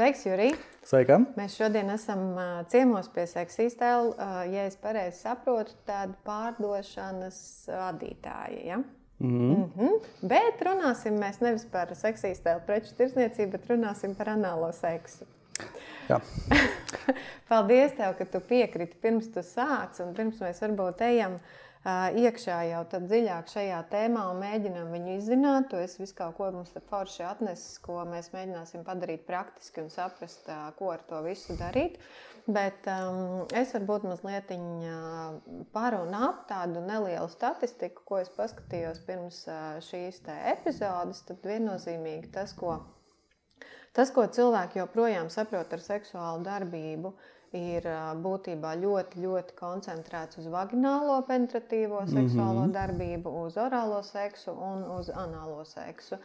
Sveiks, Jurij! Sveika! Mēs šodien esam ciemos pie seksistēla. Ja es pareizi saprotu, tad pārdošanas vadītāja. Ja? Mm -hmm. Mm -hmm. Bet runāsim mēs nevis par seksistēlu preču tirdzniecību, bet runāsim par anālo seksu. Paldies, tev, ka tu piekriti pirms tu sāc un pirms mēs varbūt ejam uh, iekšā jau dziļāk šajā tēmā un mēģinām viņu izzināt. To es visu kaut ko mums te forši atnesis, ko mēs mēģināsim padarīt praktiski un saprast, ko ar to visu darīt. Bet um, es varbūt mazliet par un ap tādu nelielu statistiku, ko es paskatījos pirms šīs epizodes. Tad viennozīmīgi tas, ko, tas, ko cilvēki joprojām saprot ar seksuālu darbību, ir ir būtībā ļoti, ļoti koncentrēts uz vaginālo penetratīvo seksuālo mm -hmm. darbību, uz orālo seksu un uz anālo seksu.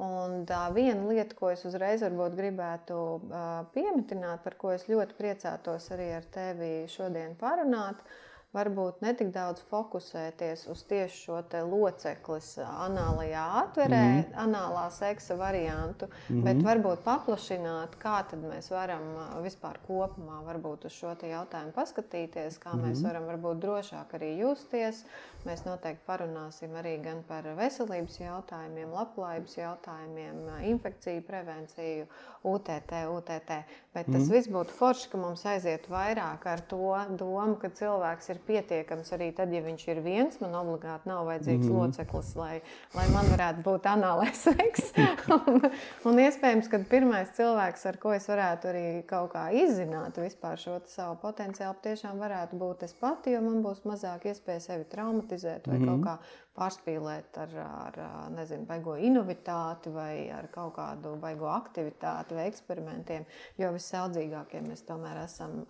Un tā viena lieta, ko es uzreiz gribētu uh, pieminēt, par ko es ļoti priecātos arī ar tevi šodien parunāt, ir varbūt netik daudz fokusēties uz tieši šo loceklis anālajā atverē, mm -hmm. anālā seksa variantu, mm -hmm. bet varbūt paplašināt, kā mēs varam vispār kopumā uz šo jautājumu paskatīties, kā mm -hmm. mēs mhm. varam varbūt drošāk arī justies. Mēs noteikti parunāsim arī gan par veselības jautājumiem, labklājības jautājumiem, infekciju prevenciju, UTT, UTT. Bet tas mm. viss būtu forši, ka mums aizietu vairāk ar to domu, ka cilvēks ir pietiekams arī tad, ja viņš ir viens. Man obligāti nav vajadzīgs mm. loceklis, lai, lai man varētu būt anālais seks. un, un iespējams, ka pirmais cilvēks, ar ko es varētu arī kaut kā izzināt šo savu potenciālu, tiešām varētu būt es pati, jo man būs mazāk iespēja sevi traumatizēt vai mm. kaut kā pārspīlēt ar, ar nezinu, baigo inovitāti vai ar kaut kādu baigo aktivitāti vai eksperimentiem, jo visaudzīgākie mēs tomēr esam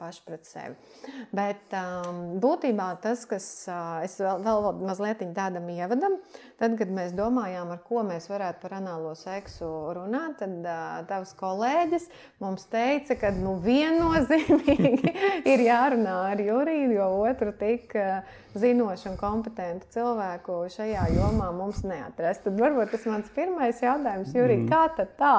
paši pret sevi. Bet būtībā tas, kas es vēl, vēl mazliet tādam ievadam, tad, kad mēs domājām, ar ko mēs varētu par anālo seksu runāt, tad tavs kolēģis mums teica, ka nu, viennozīmīgi ir jārunā ar Juriju, jo otru tik zinošu un kompetentu cilvēku šajā jomā mums neatrast. Tad varbūt tas mans pirmais jautājums, Jurija, mm. kā tad tā?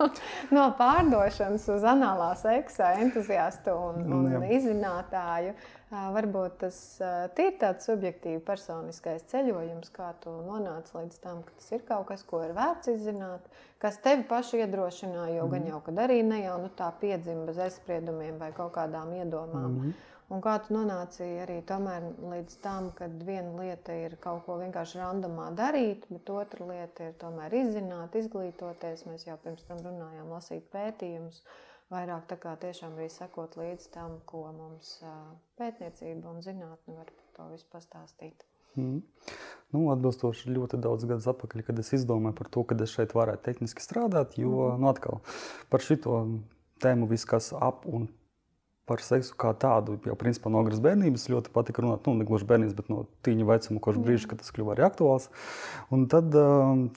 no pārdošanas uz anālā seksa entuziastu un, un Jā. izzinātāju. Varbūt tas ir tāds subjektīvs, personiskais ceļojums, kā tu nonāci līdz tam, ka tas ir kaut kas, ko ir vērts izzināt, kas tevi pašu iedrošināja. Jo mm. gan jau, kad arī ne jau nu, tā piedzima bez aizspriedumiem vai kaut kādām iedomām. Mm. Un kā tu nonāci arī līdz tam, ka viena lieta ir kaut ko vienkārši randomā darīt, bet otra lieta ir tomēr izzināt, izglītoties. Mēs jau pirms tam runājām, lasīt pētījumus, vairāk tā kā tiešām arī sekot līdz tam, ko mums pētniecība un zinātne var par to visu pastāstīt. Mm. Nu, atbilstoši ļoti daudz gadus atpakaļ, kad es izdomāju par to, ka es šeit varētu tehniski strādāt, jo mm. nu, atkal par šo tēmu viss, kas ap un par seksu kā tādu. Jau principā no agras bērnības ļoti patika runāt, nu, ne gluži bērnības, bet no tīņa vecuma, kurš brīža, kad tas kļuva arī aktuāls. Un tad,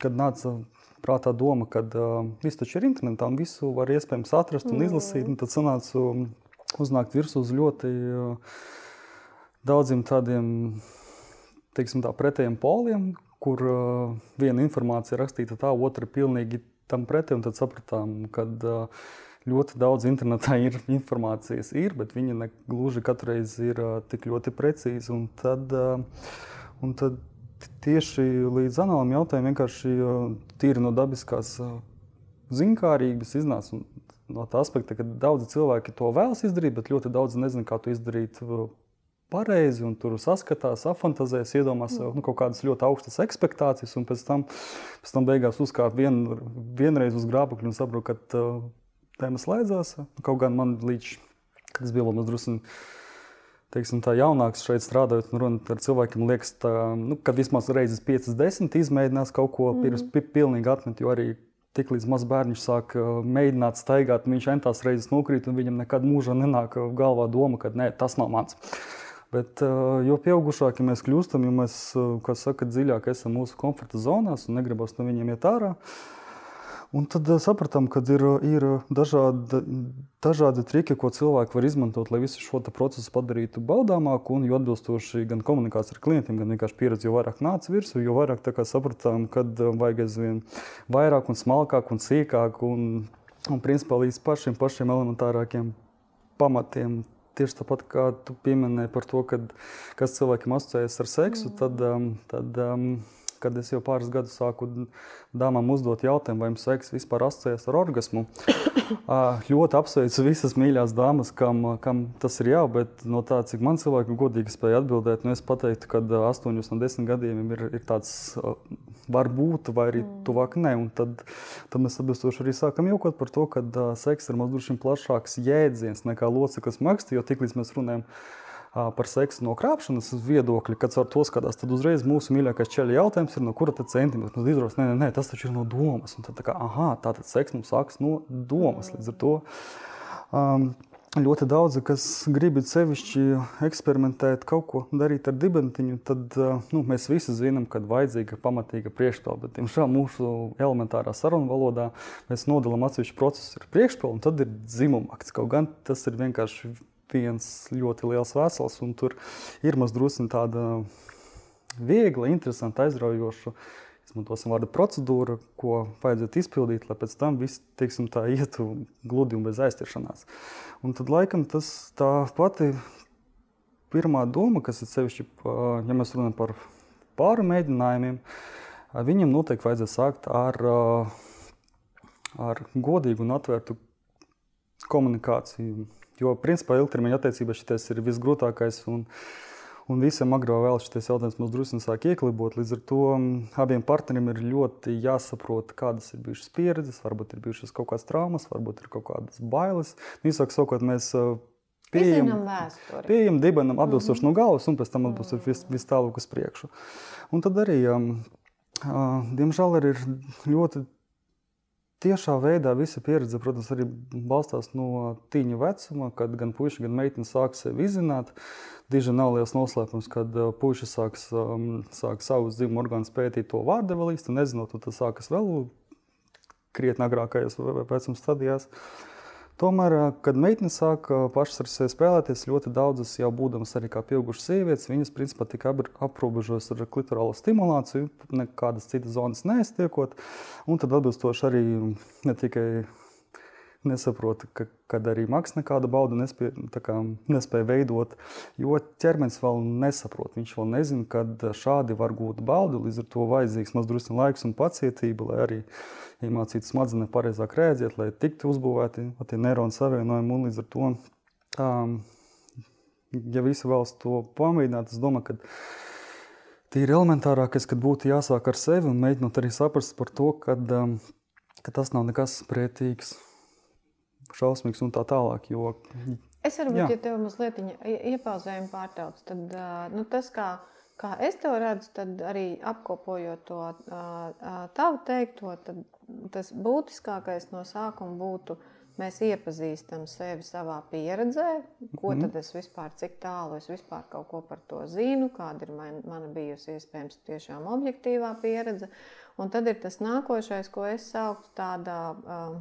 kad nāca prātā doma, ka viss taču ir internetā un visu var iespējams atrast un izlasīt, un tad sanāca uznākt virsū uz ļoti daudziem tādiem, teiksim tā, pretējiem poliem, kur viena informācija rakstīta tā, otra pilnīgi tam pretī, un tad sapratām, ka uh, ļoti daudz internetā ir informācijas, ir, bet viņa ne gluži katru reizi ir tik ļoti precīza. Un tad, un tad tieši līdz anālam jautājumam vienkārši tīri no dabiskās zinkārības iznāca no tā aspekta, ka daudzi cilvēki to vēlas izdarīt, bet ļoti daudzi nezina, kā to izdarīt pareizi, un tur saskatās, apfantazēs, iedomās sev nu, kaut kādas ļoti augstas expectācijas, un pēc tam, pēc tam beigās uzkāpt vien, vienreiz uz grābekļa un saprot, ka uh, tēma slēdzās. Kaut gan man līdz, kad es biju vēl drusku teiksim, tā jaunāks šeit strādājot un runājot ar cilvēkiem, liekas, tā, nu, ka vismaz reizes 5, 10 izmēģinās kaut ko pirms mm. pilnīgi atmet. Jo arī tik līdz mazs bērns sāk uh, mēģināt staigāt, viņš entās reizes nokrīt, un viņam nekad mūžā nenāk galvā doma, ka nē, tas nav mans. Bet, uh, jo pieaugušāki mēs kļūstam, jo mēs, uh, kā saka, dziļāk esam mūsu komforta zonās un negribam no viņiem iet ārā. Uh, Un tad sapratām, ka ir, ir dažādi, dažādi triki, ko cilvēki var izmantot, lai visu šo procesu padarītu baudāmāku. Un, jo atbilstoši gan komunikācijai ar klientiem, gan vienkārši pieredzi, jo vairāk nāca virsū, jo vairāk sapratām, ka vajag aizvien vairāk un smalkāk un sīkāk. Un un principā līdz pašiem, pašiem elementārākiem pamatiem. Tieši tāpat kā tu pieminēji par to, kad, kas cilvēkiem asociējas ar seksu, mm. tad, tad um, kad es jau pāris gadus sāku dāmām uzdot jautājumu, vai jums seks vispār asociējas ar orgasmu. ļoti apsveicu visas mīļās dāmas, kam, kam tas ir jā, bet no tā, cik man cilvēki godīgi spēja atbildēt, nu es pateiktu, ka 8 no 10 gadiem ir, ir tāds var būt, vai arī mm. tuvāk ne. Un tad, tad mēs atbilstoši arī sākam jokot par to, ka seks ir mazliet plašāks jēdziens nekā loceklis maksta, jo tiklīdz mēs runājam par par seksu no krāpšanas viedokļa, kad ar to skatās, tad uzreiz mūsu mīļākais ceļa jautājums ir, no kura tad centimetra mums izrādās, nē, nē, nē, tas taču ir no domas. Un tad, tā kā, aha, tā tad seks mums sākas no domas. Līdz ar to um, ļoti daudzi, kas grib sevišķi eksperimentēt, kaut ko darīt ar dibentiņu, tad nu, mēs visi zinām, ka vajadzīga pamatīga priekšpilna. Bet, diemžēl, mūsu elementārā sarunu valodā mēs nodalām atsevišķu procesu ar priekšpilnu, un tad ir dzimuma akts. Kaut gan tas ir vienkārši viens ļoti liels vesels, un tur ir mazliet tāda viegla, interesanta, aizraujoša. Izmantosim vārdu procedūru, ko vajadzētu izpildīt, lai pēc tam viss teiksim, tā ietu gludi un bez aizķeršanās. Un tad laikam tas tā pati pirmā doma, kas ir sevišķi, ja mēs runājam par pāri mēģinājumiem, viņam noteikti vajadzētu sākt ar, ar godīgu un atvērtu komunikāciju Jo, principā, ilgtermiņa attiecībās šis ir visgrūtākais. Un, Un visam agrāk vēl šis jautājums mums drusku sāk ieklibot. Līdz ar to abiem partneriem ir ļoti jāsaprot, kādas ir bijušas pieredzes, varbūt ir bijušas kaut kādas traumas, varbūt ir kaut kādas bailes. Nu, Īsāk sakot, mēs pieejam, pieejam dibenam atbilstoši mm -hmm. no galvas, un pēc tam atbilstoši mm -hmm. vis, vis tālāk uz priekšu. Un tad arī, um, uh, diemžēl, ir ļoti tiešā veidā visa pieredze, protams, arī balstās no tīņa vecuma, kad gan puikas, gan meitene sāk sevi izzināt. Diži nav liels noslēpums, kad uh, puikas sāks, um, sāk savus dzimumu orgānus pētīt to īsti nezinot, un tas sākas vēl krietni agrākajās vecuma stadijās. Uh, Tomēr, kad meitenes sāk pašas ar sevi spēlēties, ļoti daudzas jau būdamas arī kā pieaugušas sievietes, viņas principā tika aprobežotas ar klitorālo stimulāciju, nekādas citas zonas neiztiekot. Un tad atbilstoši arī ne tikai nesaprot, ka, kad arī maks nekāda bauda nespēja, kā, nespēja veidot, jo ķermenis vēl nesaprot. Viņš vēl nezina, kad šādi var gūt baudu. Līdz ar to vajadzīgs mazliet laiks un pacietība, lai arī iemācītu smadzenes pareizāk rēģēt, lai tiktu uzbūvēti tie neironu savienojumi. Un līdz ar to, um, ja visi vēlas to pamēģināt, es domāju, ka tīri elementārākais, kad būtu jāsāk ar sevi un mēģinot arī saprast par to, kad, um, ka tas nav nekas pretīgs šausmīgs un tā tālāk. Jo, es varbūt, jā. ja tev mazliet iepauzējumu pārtrauc, tad nu, tas, kā, kā es to redzu, tad arī apkopojot to tavu teikto, tad tas būtiskākais no sākuma būtu. Mēs iepazīstam sevi savā pieredzē, ko mm. tad es vispār, cik tālu es vispār kaut ko par to zinu, kāda ir man, mana bijusi iespējams tiešām objektīvā pieredze. Un tad ir tas nākošais, ko es sauktu tādā uh,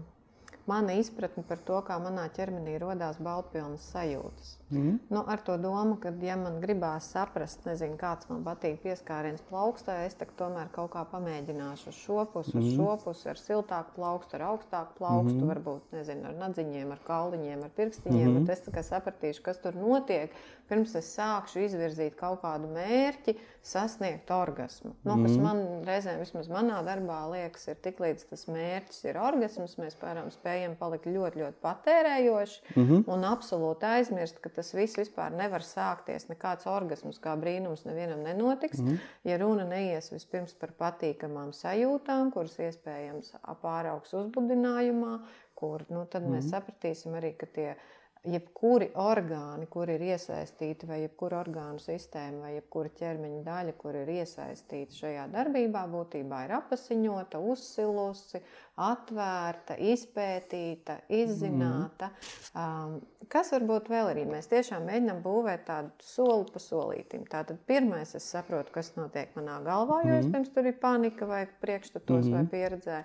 mana izpratne par to, kā manā ķermenī radās baltpilnas sajūtas. Mm. Nu, ar to domu, ka, ja man gribās saprast, nezinu, kāds man patīk pieskāriens plaukstā, es tomēr kaut kā pamēģināšu uz šo pusi, mm. uz šo pusi, ar siltāku plaukstu, ar augstāku plaukstu, mm. varbūt nezinu, ar nadziņiem, ar kauliņiem, ar pirkstiņiem. Mm. Bet es sapratīšu, kas tur notiek, pirms es sākšu izvirzīt kaut kādu mērķi, sasniegt orgasmu. Nu, kas mm. man reizēm, vismaz manā darbā, liekas, ir tik līdz tas mērķis ir orgasms, mēs pārām spējam palikt ļoti, ļoti patērējoši mm un absolūti aizmirst, ka tas viss vispār nevar sākties. Nekāds orgasms kā brīnums nevienam nenotiks, mm. ja runa neies vispirms par patīkamām sajūtām, kuras iespējams pāraugs uzbudinājumā, kur nu, tad mm. mēs mhm. sapratīsim arī, ka tie ir jebkuri orgāni, kur ir iesaistīti, vai jebkura orgānu sistēma, vai jebkura ķermeņa daļa, kur ir iesaistīta šajā darbībā, būtībā ir apziņota, uzsilusi, atvērta, izpētīta, izzināta. Mm. Um, kas varbūt vēl arī mēs tiešām mēģinām būvēt tādu soli pa solītim. Tātad pirmais es saprotu, kas notiek manā galvā, jo mm. pirms tur ir panika vai priekšstatos mm. vai pieredzē.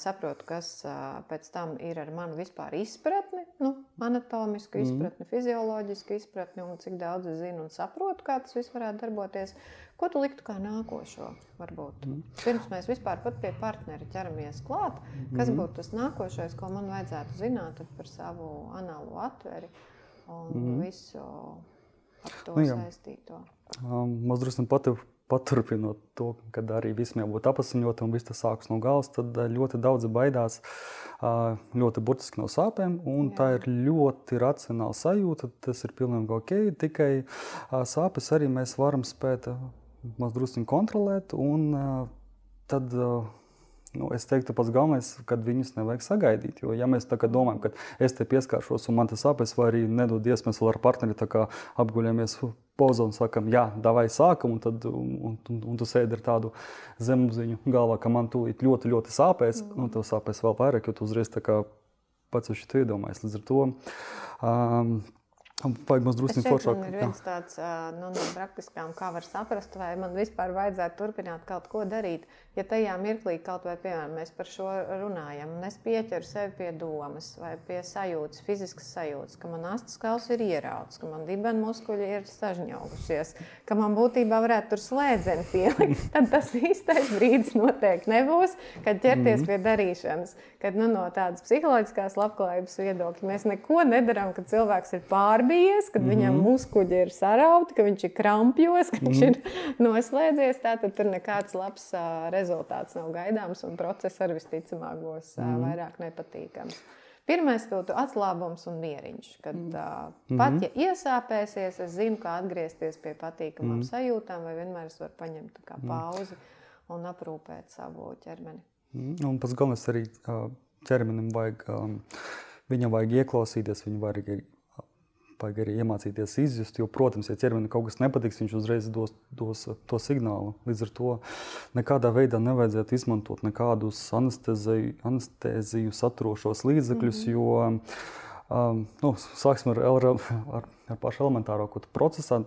Saprotu, kas pēc tam ir ar manu vispār izpratni nu, anatomisku izpratni, mm. fizioloģisku izpratni un cik daudz es zinu un saprotu, kā tas viss varētu darboties. Ko tu liktu kā nākošo? Varbūt? Mm. Pirms mēs vispār pie partneri ķeramies klāt, kas mm. būtu tas nākošais, ko man vajadzētu zināt par savu anālu atveri un mm. visu ar to nu, saistīto. Um, Mazliet pat paturpinot to, kad arī visiem jābūt apziņotam un viss tas sākas no galvas, tad uh, ļoti daudz baidās ļoti burtiski no sāpēm. Tā ir ļoti racionāla sajūta. Tas ir pilnīgi ok. Tikai sāpes arī mēs varam spēt mazliet kontrolēt. Un, tad, Nu, es teiktu, pats galvenais, kad viņus nevajag sagaidīt. Jo, ja mēs domājam, ka es te pieskāršos un man tas sāpēs, vai arī nedod iespējas vēl ar partneri apguļamies poza un sakam, jā, davai sākam, un, tad, un, un, un tu sēdi ar tādu zemapziņu galvā, ka man tūlīt ļoti, ļoti sāpēs, mm. un tev sāpēs vēl vairāk, jo tu uzreiz pats uz šo iedomājies. Līdz ar to um, Vajag mums drusku foršāk. Tas ir viens tāds nu, no praktiskām, kā var saprast, vai man vispār vajadzētu turpināt kaut ko darīt. Ja tajā mirklī kaut vai, piemēram, mēs par šo runājam, un es pieķeru sevi pie domas vai pie sajūtas, fiziskas sajūtas, ka man astes kauls ir ierauts, ka man dibeni muskuļi ir sažņaugušies, ka man būtībā varētu tur slēdzeni pielikt, tad tas īstais brīdis noteikti nebūs, kad ķerties mm. pie darīšanas. Kad nu, no tādas psiholoģiskās labklājības viedokļa mēs neko nedarām, kad cilvēks ir pārbijies, kad mm -hmm. viņam muskuļi ir sarauti, ka viņš ir krampjos, ka mm -hmm. viņš ir mhm. noslēdzies. Tad tur nekāds labs uh, rezultāts nav gaidāms, un process arī visticamāk būs uh, mm vairāk nepatīkams. Pirmais būtu atslābums un mieriņš. Kad, uh, mm -hmm. Pat ja iesāpēsies, es zinu, kā atgriezties pie patīkamām mm sajūtām, vai vienmēr es varu paņemt pauzi un aprūpēt savu ķermeni. Mm. Un pats galvenais arī ķermenim vajag, um, viņam vajag ieklausīties, viņu vajag vajag arī iemācīties izjust. Jo, protams, ja ķermenim kaut kas nepatiks, viņš uzreiz dos, dos to signālu. Līdz ar to nekādā veidā nevajadzētu izmantot nekādus anesteziju, anesteziju saturošos līdzekļus, mm -hmm. jo um, nu, sāksim ar, ar, ar, ar pašu elementāro procesu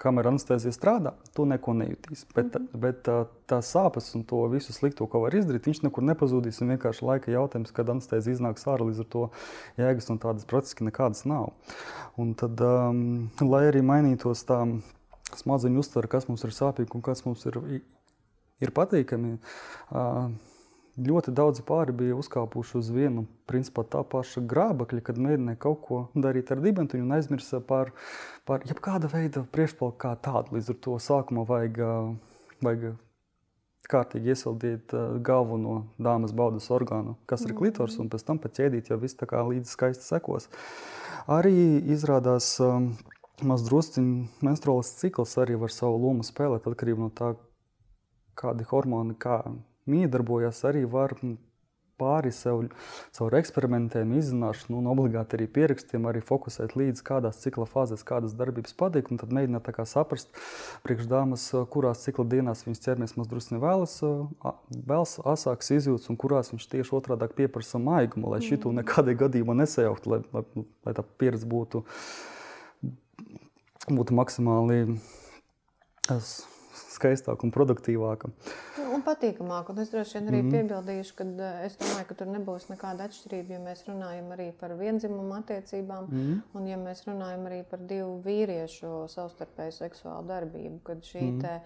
kamēr anestezija strādā, tu neko nejūtīsi. Bet, mm -hmm. bet tā, tā sāpes un to visu slikto, ko var izdarīt, viņš nekur nepazudīs. Un vienkārši laika jautājums, kad anestezija iznāks ārā, līdz ar to jēgas un tādas praktiski nekādas nav. Un tad, um, lai arī mainītos tā smadzeņu uztvere, kas mums ir sāpīgi un kas mums ir, ir patīkami. Uh, ļoti daudz pāri bija uzkāpuši uz vienu, principā tā paša grābekļa, kad mēģināja kaut ko darīt ar dibentu un aizmirsa par, par jebkāda veida priekšpalku kā tādu. Līdz ar to sākumā vajag, vajag kārtīgi iesildīt galveno dāmas baudas orgānu, kas ir klitors, un pēc tam pat ķēdīt, jo viss tā kā līdzi skaisti sekos. Arī izrādās maz drusciņu menstruāls cikls arī var savu lomu spēlēt atkarībā no tā, kādi hormoni, kā miedarbojas, arī var pāri sev, caur eksperimentiem, izzināšanu un obligāti arī pierakstiem arī fokusēt līdz kādās cikla fāzēs, kādas darbības patīk, un tad mēģināt saprast, priekš dāmas, kurās cikla dienās viņas ķermenis mazliet vēlas, vēlas asāks izjūtas, un kurās viņš tieši otrādi pieprasa maigumu, lai šito mm. nekādā gadījumā nesajaukt, lai, lai, lai tā pieredze būtu, būtu maksimāli skaistāka un produktīvāka. Un patīkamāk. Un es droši vien arī mm. piebildīšu, ka eh, es domāju, ka tur nebūs nekāda atšķirība, ja mēs runājam arī par vienzimumu attiecībām, mm. un ja mēs runājam arī par divu vīriešu savstarpēju seksuālu darbību, kad šī mm. te,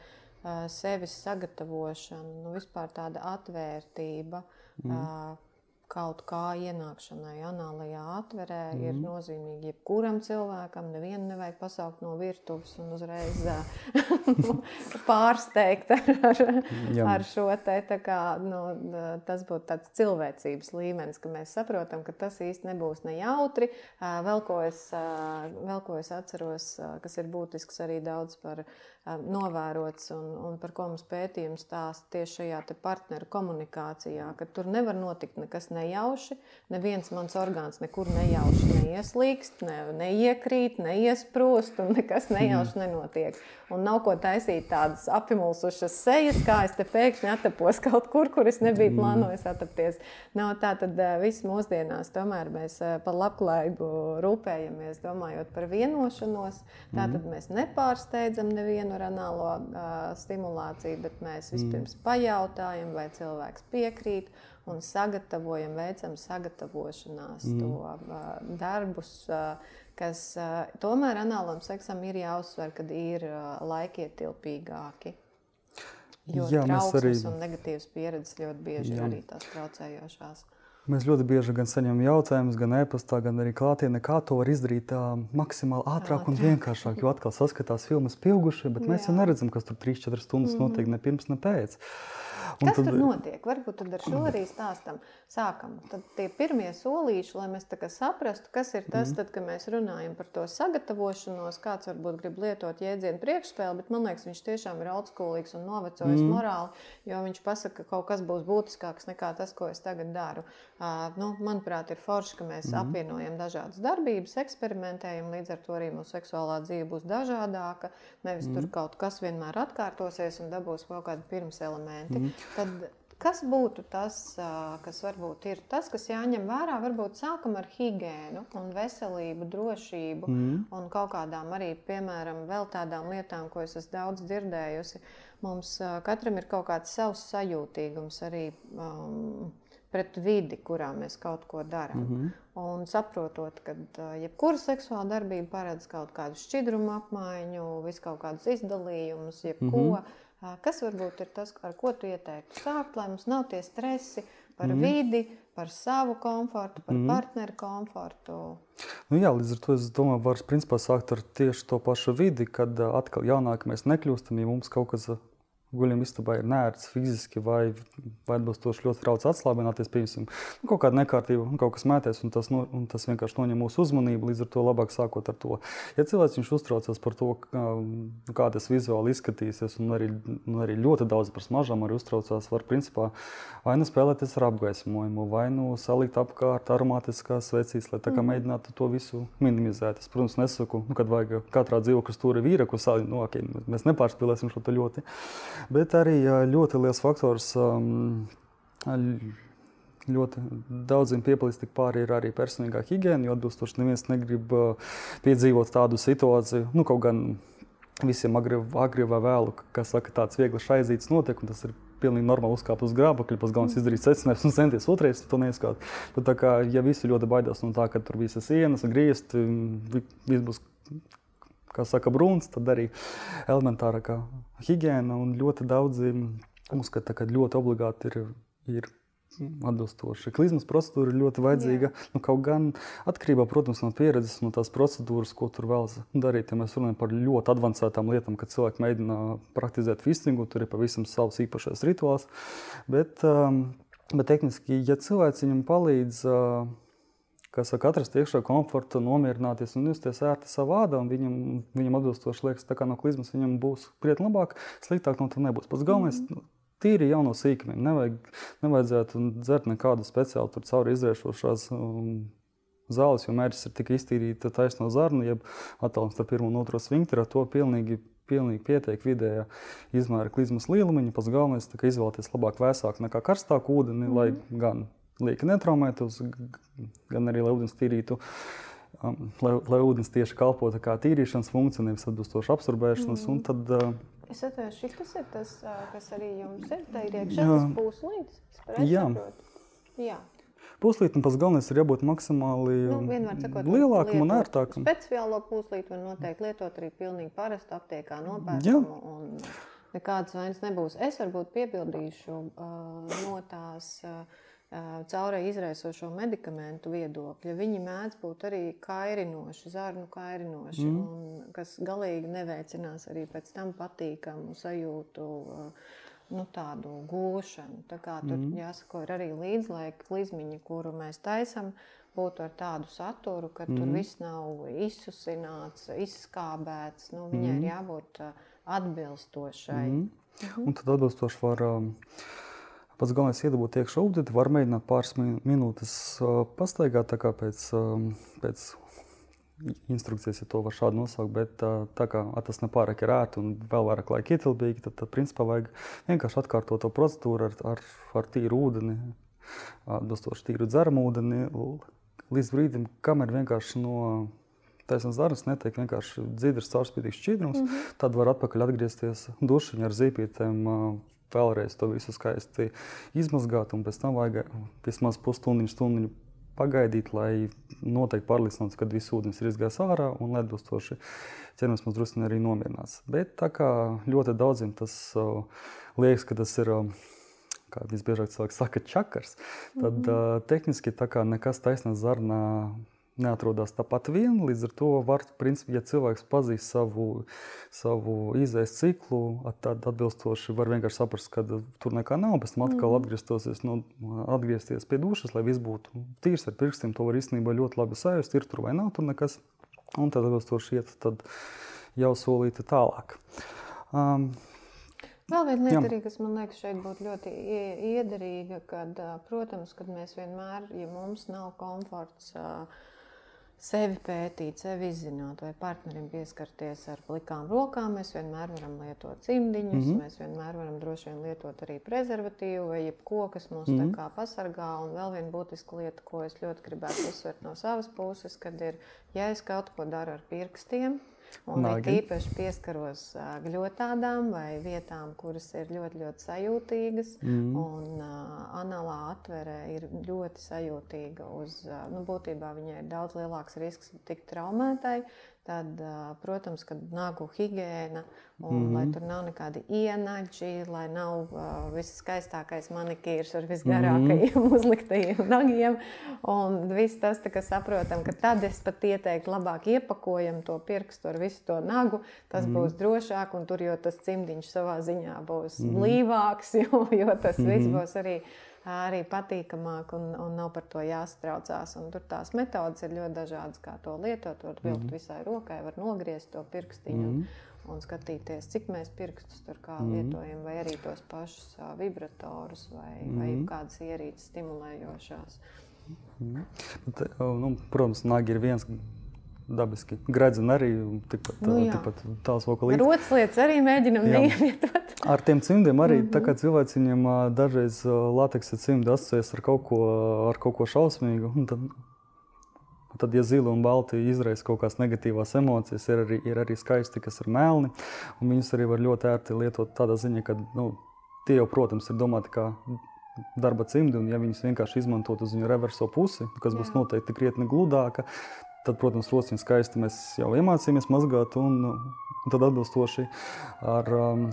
uh, sevis sagatavošana, nu, vispār tāda atvērtība. Mm. Uh, kaut kā ienākšanai anālajā atverē mm. ir mhm. nozīmīgi jebkuram cilvēkam. Nevienu nevajag pasaukt no virtuves un uzreiz pārsteigt ar, ar, ar šo te. Kā, nu, tas būtu tāds cilvēcības līmenis, ka mēs saprotam, ka tas īsti nebūs nejautri. Vēl ko es, vēl ko es atceros, kas ir būtisks arī daudz par novērots un, un par ko mums pētījums stāsta tieši šajā partneru komunikācijā, ka tur nevar notikt nekas nejauši. Neviens mans orgāns nekur nejauši neieslīgst, ne, neiekrīt, neiesprūst un nekas nejauši mm. nenotiek. Un nav ko taisīt tādas apimulsušas sejas, kā es te pēkšņi atapos kaut kur, kur es nebiju mm. plānojis atapties. Nav tā, tad viss mūsdienās tomēr mēs par labklājību rūpējamies, domājot par vienošanos. Tā tad mm. mēs nepārsteidzam nevienu ar anālo uh, stimulāciju, bet mēs vispirms mm. pajautājam, vai cilvēks piekrīt. un sagatavojam, veicam sagatavošanās mm. to uh, darbus. Uh, kas uh, tomēr anālam seksam ir jāuzsver, kad ir uh, laikietilpīgāki. Jo Jā, trauksmes arī... un negatīvas pieredzes ļoti bieži Jā. ir arī tās traucējošās. Mēs ļoti bieži gan saņemam jautājumus, gan e-pastā, gan arī klātienē, kā to var izdarīt tā, maksimāli ātrāk un vienkāršāk. Jo atkal saskatās filmas pieaugušie, bet mēs Jā. jau neredzam, kas tur 3-4 stundas mm. notiek ne pirms, ne pēc. Un Kas tad, tur notiek? Varbūt tad ar šo arī stāstam. Sākam. Tad tie pirmie solīši, lai mēs saprastu, kas ir tas, mm. tad, kad mēs runājam par to sagatavošanos. Kāds varbūt grib lietot jēdzienu priekšspēli, bet man liekas, viņš tiešām ir augstskolīgs un novecojis mm. morāli, jo viņš pasaka, ka kaut kas būs būtiskāks nekā tas, ko es tagad daru. Uh, nu, manuprāt, ir forši, ka mēs mm. apvienojam dažādas darbības, eksperimentējam, līdz ar to arī mūsu seksuālā dzīve būs dažādāka. Nevis mm. tur kaut kas vienmēr atkārtosies un dabūs kaut kādi pirms elementi. Mm. Tad kas būtu tas, kas varbūt ir tas, kas jāņem vērā? Varbūt sākam ar higiēnu un veselību, drošību mm. un kaut kādām arī, piemēram, vēl tādām lietām, ko es esmu daudz dzirdējusi. Mums katram ir kaut kāds savs sajūtīgums arī. Um, pret vidi, kurā mēs kaut ko darām. Mm -hmm. Un saprotot, ka jebkura seksuāla darbība paredz kaut kādu šķidrumu apmaiņu, visu kaut kādus izdalījumus, jebko. Mm -hmm. Kas varbūt ir tas, ar ko tu ieteiktu sākt, lai mums nav tie stresi par mm. vidi, par savu komfortu, par mm. partneru komfortu? Nu jā, līdz ar to es domāju, var principā sākt ar tieši to pašu vidi, kad atkal jaunāk mēs nekļūstam, ja mums kaut kas guļam istabā ir nērts fiziski vai, vai atbilstoši ļoti trauc atslābināties, piemēram, nu, kaut kāda nekārtība, nu, kaut kas mētēs, un tas, no, un tas vienkārši noņem mūsu uzmanību, līdz ar to labāk sākot ar to. Ja cilvēks viņš uztraucas par to, kā, nu, kā tas vizuāli izskatīsies, un arī, un arī ļoti daudz par smažām arī uztraucās, var principā vai nu spēlēties ar apgaismojumu, vai nu salikt apkārt aromātiskās vecīs, lai tā kā mēģinātu to visu minimizēt. Es, protams, nesaku, nu, kad vajag katrā dzīvokļa stūra vīra, ko sāli, nu, okay, mēs nepārspēlēsim šo ļoti. Bet arī ļoti liels faktors. Ļoti daudziem piepildīt pāri ir arī personīgā higiēna, jo atbilstoši neviens negrib piedzīvot tādu situāciju. Nu, kaut gan visiem agri, agri vai vēlu, kas saka, tāds viegli šaizīts notiek, un tas ir pilnīgi normāli uzkāpt uz grābekļa, pēc galvenais mm. izdarīt secinājumus un centies otrais to neizskāt. Bet tā kā ja visi ļoti baidās no tā, ka tur visas sienas griezt, viss būs kā saka, brūns, tad arī elementārākā higiēna un ļoti daudzi uzskata, ka ļoti obligāti ir, ir atbilstoši. Klizmas procedūra ir ļoti vajadzīga. Jā. Nu, kaut gan atkarībā protams, no pieredzes, no tās procedūras, ko tur vēlas darīt. Ja mēs runājam par ļoti avansētām lietām, kad cilvēki mēģina praktizēt fistingu, tur ir pavisam savs īpašais rituāls. Bet, um, bet tehniski, ja cilvēks viņam palīdz. Kas saka, atrast iekšā komfortu, nomierināties un justies ērti savā vārdā. Viņam, viņam atbilstoši liekas, ka no klizmas viņam būs krietni labāk, sliktāk no tā nebūs. Pats galvenais. Mm. Tīri jau no sīkumiem. Nevajag, nevajadzētu dzert nekādu speciālu tur cauri izriešošās um, zāles, jo mērķis ir tikai iztīrīt taisno zarnu, jeb attālums starp pirmo un otro svinkteri. Ar to pilnīgi, pilnīgi pietiek vidējā izmēra klizmas lielumiņa. Pats galvenais ir izvēlēties labāk vēsāku nekā karstāku ūdeni, mm. lai gan lieka netraumētos, gan arī lai ūdens tīrītu. Um, lai, lai ūdens tieši kalpotu kā tīrīšanas funkcija, nevis atbilstoši absorbēšanas. Mm. Tad, uh, es atceros, šis ir tas, kas arī jums ir. Tā ir iekšā tas pūslītis. Jā. Jā. Puslītam pats galvenais ir jābūt maksimāli nu, sakot, lielākam un ērtākam. Speciālo puslīti var noteikti lietot arī pilnīgi parastu aptiekā nopērkamu. Nekādas vainas nebūs. Es varbūt piebildīšu uh, no tās. Uh, caurē izraisošo medikamentu viedokļa, viņi mēdz būt arī kairinoši, zarnu kairinoši, mm. un, kas galīgi neveicinās arī pēc tam patīkamu sajūtu. Nu, tādu gūšanu. Tā kā tur mm. jāsako, arī līdzlaika klizmiņa, kuru mēs taisām, būtu ar tādu saturu, ka mm. tur viss nav izsusināts, izskābēts. Nu, viņai mm. ir jābūt atbilstošai. Mm. Un tad atbilstoši var. Um, Pats galvenais ir iedabūt iekšā ūdeni, var mēģināt pāris minūtes pastaigāt, tā kā pēc, pēc instrukcijas, ja to var šādi nosaukt, bet tā kā tas nepārāk ir ērti un vēl vairāk laika ietilpīgi, tad, tad principā vajag vienkārši atkārtot to procedūru ar, ar, ar tīru ūdeni, atbilstoši tīru dzeramu ūdeni, līdz brīdim, kamēr vienkārši no taisnās zarnas netiek vienkārši dzidrs, caurspīdīgs šķidrums, mm -hmm. tad var atpakaļ atgriezties dušiņā ar zīpītēm vēlreiz to visu skaisti izmazgāt, un pēc tam vajag vismaz pusstundu, stundu pagaidīt, lai noteikti pārliecinātos, ka viss ūdens ir izgājis ārā un atbilstoši ķermenis mums drusku arī nomierinās. Bet tā kā ļoti daudziem tas uh, liekas, ka tas ir. Uh, kā visbiežāk cilvēki saka, čakars, tad mm -hmm. uh, tehniski tā kā nekas taisnās zarnā neatrodas tāpat vien. Līdz ar to, var, principā, ja cilvēks pazīst savu, savu izējas ciklu, tad atbilstoši var vienkārši saprast, ka tur nekā nav. Pēc tam atkal mhm. atgriezties, nu, atgriezties pie dušas, lai viss būtu tīrs ar pirkstiem. To var īstenībā ļoti labi sajust, ir tur vai nav tur nekas. Un tad atbilstoši iet tad jau solīti tālāk. Um, Vēl viena lieta, arī, kas man liekas, šeit būtu ļoti iederīga, kad, protams, kad mēs vienmēr, ja mums nav komforts sevi pētīt, sevi izzināt, vai partnerim pieskarties ar plikām rokām, mēs vienmēr varam lietot cimdiņus, mm -hmm. mēs vienmēr varam droši vien lietot arī prezervatīvu vai jebko, kas mūs mm -hmm. tā kā pasargā. Un vēl viena būtiska lieta, ko es ļoti gribētu uzsvert no savas puses, kad ir, ja es kaut ko daru ar pirkstiem, Un it īpaši pieskaros gļotādām vai vietām, kuras ir ļoti, ļoti sajūtīgas. Mm. Un anālā atvere ir ļoti sajūtīga. Uz, nu, būtībā viņai ir daudz lielāks risks tikt traumētai. Tad, protams, kad nagu higiēna, un mm -hmm. lai tur nav nekādi ienaģi, lai nav uh, viskaistākais manikīrs ar visgarākajiem mm -hmm. uzliktajiem nagiem. Un viss tas, ka saprotam, ka tad es pat ieteiktu labāk iepakojam to pirkstu ar visu to nagu. Tas mm -hmm. būs drošāk, un tur jau tas cimdiņš savā ziņā būs mm -hmm. blīvāks, jo, jo tas mm -hmm. viss būs arī arī patīkamāk un, un nav par to jāstraucās. Un tur tās metodas ir ļoti dažādas, kā to lietot. Var vilkt mm -hmm. visai rokai, var nogriezt to pirkstiņu. Mm -hmm. Un skatīties, cik mēs pirkstus tur kā mm lietojam, vai arī tos pašus uh, vibratorus, vai, mm vai kādas ierīces stimulējošās. Mm. Bet, nu, protams, nagi ir viens dabiski. Gradzena arī tikpat, nu, tikpat tāls vokalīts. Rotas lietas arī mēģinam neievietot. Ar tiem cimdiem arī mm -hmm. tā kā cilvēciņiem dažreiz lateksa cimdi asociēs ar kaut ko, ar kaut ko šausmīgu. Un tad, tad, ja zila un balti izraisa kaut kādas negatīvās emocijas, ir arī, ir arī skaisti, kas ir melni. Viņus arī var ļoti ērti lietot tādā ziņā, ka nu, tie jau, protams, ir domāti kā darba cimdi, un ja viņus vienkārši izmantot uz viņu reverso pusi, kas Jā. būs noteikti krietni gludāka, Tad, protams, rociņu skaisti mēs jau iemācījāmies mazgāt, un, un tad atbilstoši ar um,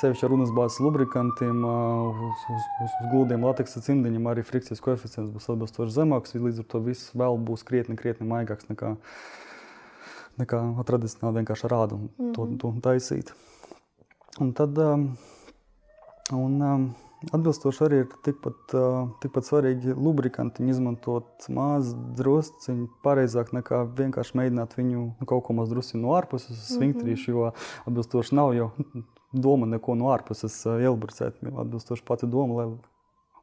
ceļš ar runas bāzes lubrikantiem, uh, uz, uz, uz, uz glūdiem lateksa cimdiņiem arī frikcijas koeficients būs atbilstoši zemāks. Līdz ar to viss vēl būs krietni, krietni maigāks nekā, nekā tradicionāli vienkārši rādu un mm -hmm. to, to taisīt. Un tad, um, un, um, Atbilstoši arī ir tikpat, tikpat svarīgi lubrikantiņu izmantot maz drusciņu pareizāk nekā vienkārši mēģināt viņu kaut ko maz drusciņu no ārpuses mhm. jo atbilstoši nav jau doma neko no ārpuses ielburcēt. Atbilstoši pati doma, lai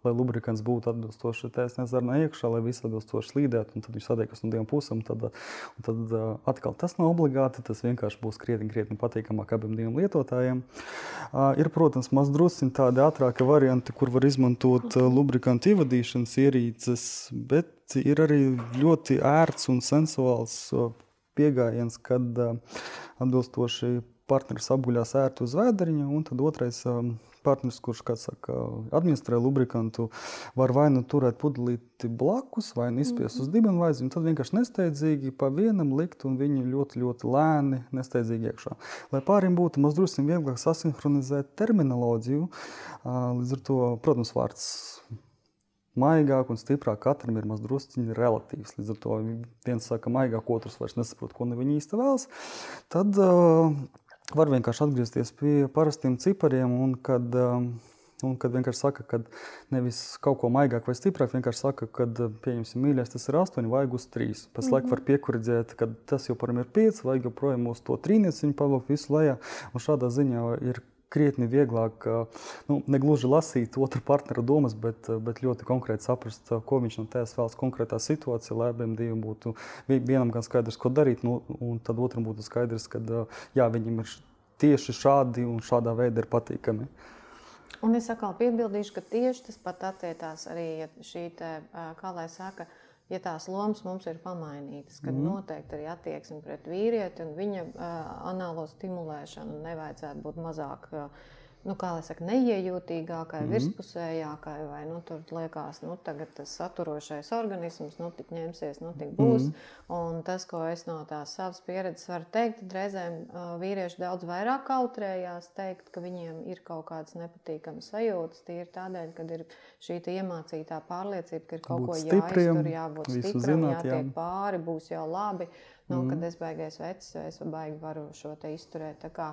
lai lubrikants būtu atbilstoši tēsnes zarnā iekšā, lai viss atbilstoši slīdētu, un tad viņš sadiekas no divām pusēm. Tad, tad atkal tas nav obligāti, tas vienkārši būs krietni, krietni patīkamāk abiem diviem lietotājiem. Ir, protams, maz drusciņi tādi ātrāki varianti, kur var izmantot lubrikantu ievadīšanas ierīces, bet ir arī ļoti ērts un sensuāls pieejams, kad atbilstoši partneris apguļās ērti uz vēdriņa, un tad otrais partneris, kurš saka, administrē lubrikantu, var vai nu turēt pudelīti blakus, vai nu izspiest uz mhm. dibena vaiziņu, tad vienkārši nesteidzīgi pa vienam likt un viņu ļoti, ļoti lēni nesteidzīgi iekšā. Lai pāriem būtu mazliet vieglāk sasinhronizēt terminoloģiju, līdz ar to, protams, vārds maigāk un stiprāk katram ir mazliet relatīvs. Līdz ar to viens saka, maigāk, otrs vairs nesaprot, ko ne viņi īsti vēlas. Tad uh, var vienkārši atgriezties pie parastiem cipariem, un kad, um, un kad vienkārši saka, ka nevis kaut ko maigāk vai stiprāk, vienkārši saka, ka, pieņemsim, mīļais, tas ir 8, vajag uz 3. Pēc mm -hmm. laika var piekuridzēt, ka tas joprojām ir 5, vajag joprojām uz to trīnieciņu pavilkt visu lejā, un šādā ziņā ir krietni vieglāk, nu, ne gluži lasīt otru partneru domas, bet, bet ļoti konkrēti saprast, ko viņš no tevis vēlas konkrētā situācijā, lai abiem diviem būtu vienam gan skaidrs, ko darīt, nu, un tad otram būtu skaidrs, ka jā, viņam ir tieši šādi un šādā veidā ir patīkami. Un es atkal piebildīšu, ka tieši tas pat attiecās arī šī, te, kā lai saka, uh, ja tās lomas mums ir pamainītas, tad mm. noteikti arī attieksme pret vīrieti un viņa uh, anālo stimulēšanu nevajadzētu būt mazāk. Uh, nu, kā lai saka, neiejūtīgākai, mm -hmm. virspusējākai, vai nu, tur liekas, nu, tagad tas saturošais organisms, nu, tik ņemsies, nu, tik būs. Mm -hmm. Un tas, ko es no tās savas pieredzes varu teikt, tad reizēm uh, vīrieši daudz vairāk kautrējās teikt, ka viņiem ir kaut kādas nepatīkamas sajūtas, tīri tādēļ, ka ir šī iemācītā pārliecība, ka ir kaut būt ko jāiztur, jābūt stipram, zināt, jātiek jā. pāri, būs jau labi. Nu, mm. Kad es beigās vecs, es baigi varu šo te izturēt. Tā kā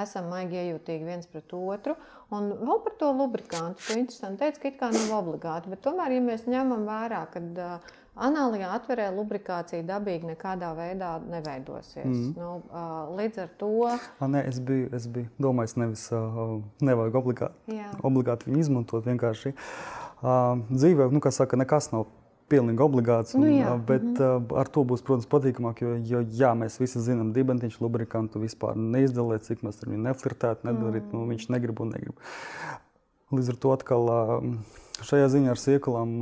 esam maigi iejūtīgi viens pret otru. Un vēl par to lubrikantu. Tu interesanti teici, ka it kā nav obligāti, bet tomēr, ja mēs ņemam vērā, ka uh, Anālijā atverē lubrikācija dabīgi nekādā veidā neveidosies. Mm. Nu, uh, līdz ar to. A, nē, es biju, es biju domājis, nevis uh, nevajag obligāti, Jā. obligāti viņu izmantot. Vienkārši uh, dzīvē, nu, kā saka, nekas nav pilnīgi obligāts. Un, nu, jā. bet mm -hmm. ar to būs, protams, patīkamāk. Jo, jo jā, mēs visi zinām, dibentiņš lubrikantu vispār neizdalīt, cik mēs ar viņu neflirtētu, nedarīt. Mm. Nu, viņš negrib un negrib. Līdz ar to atkal šajā ziņā ar siekalām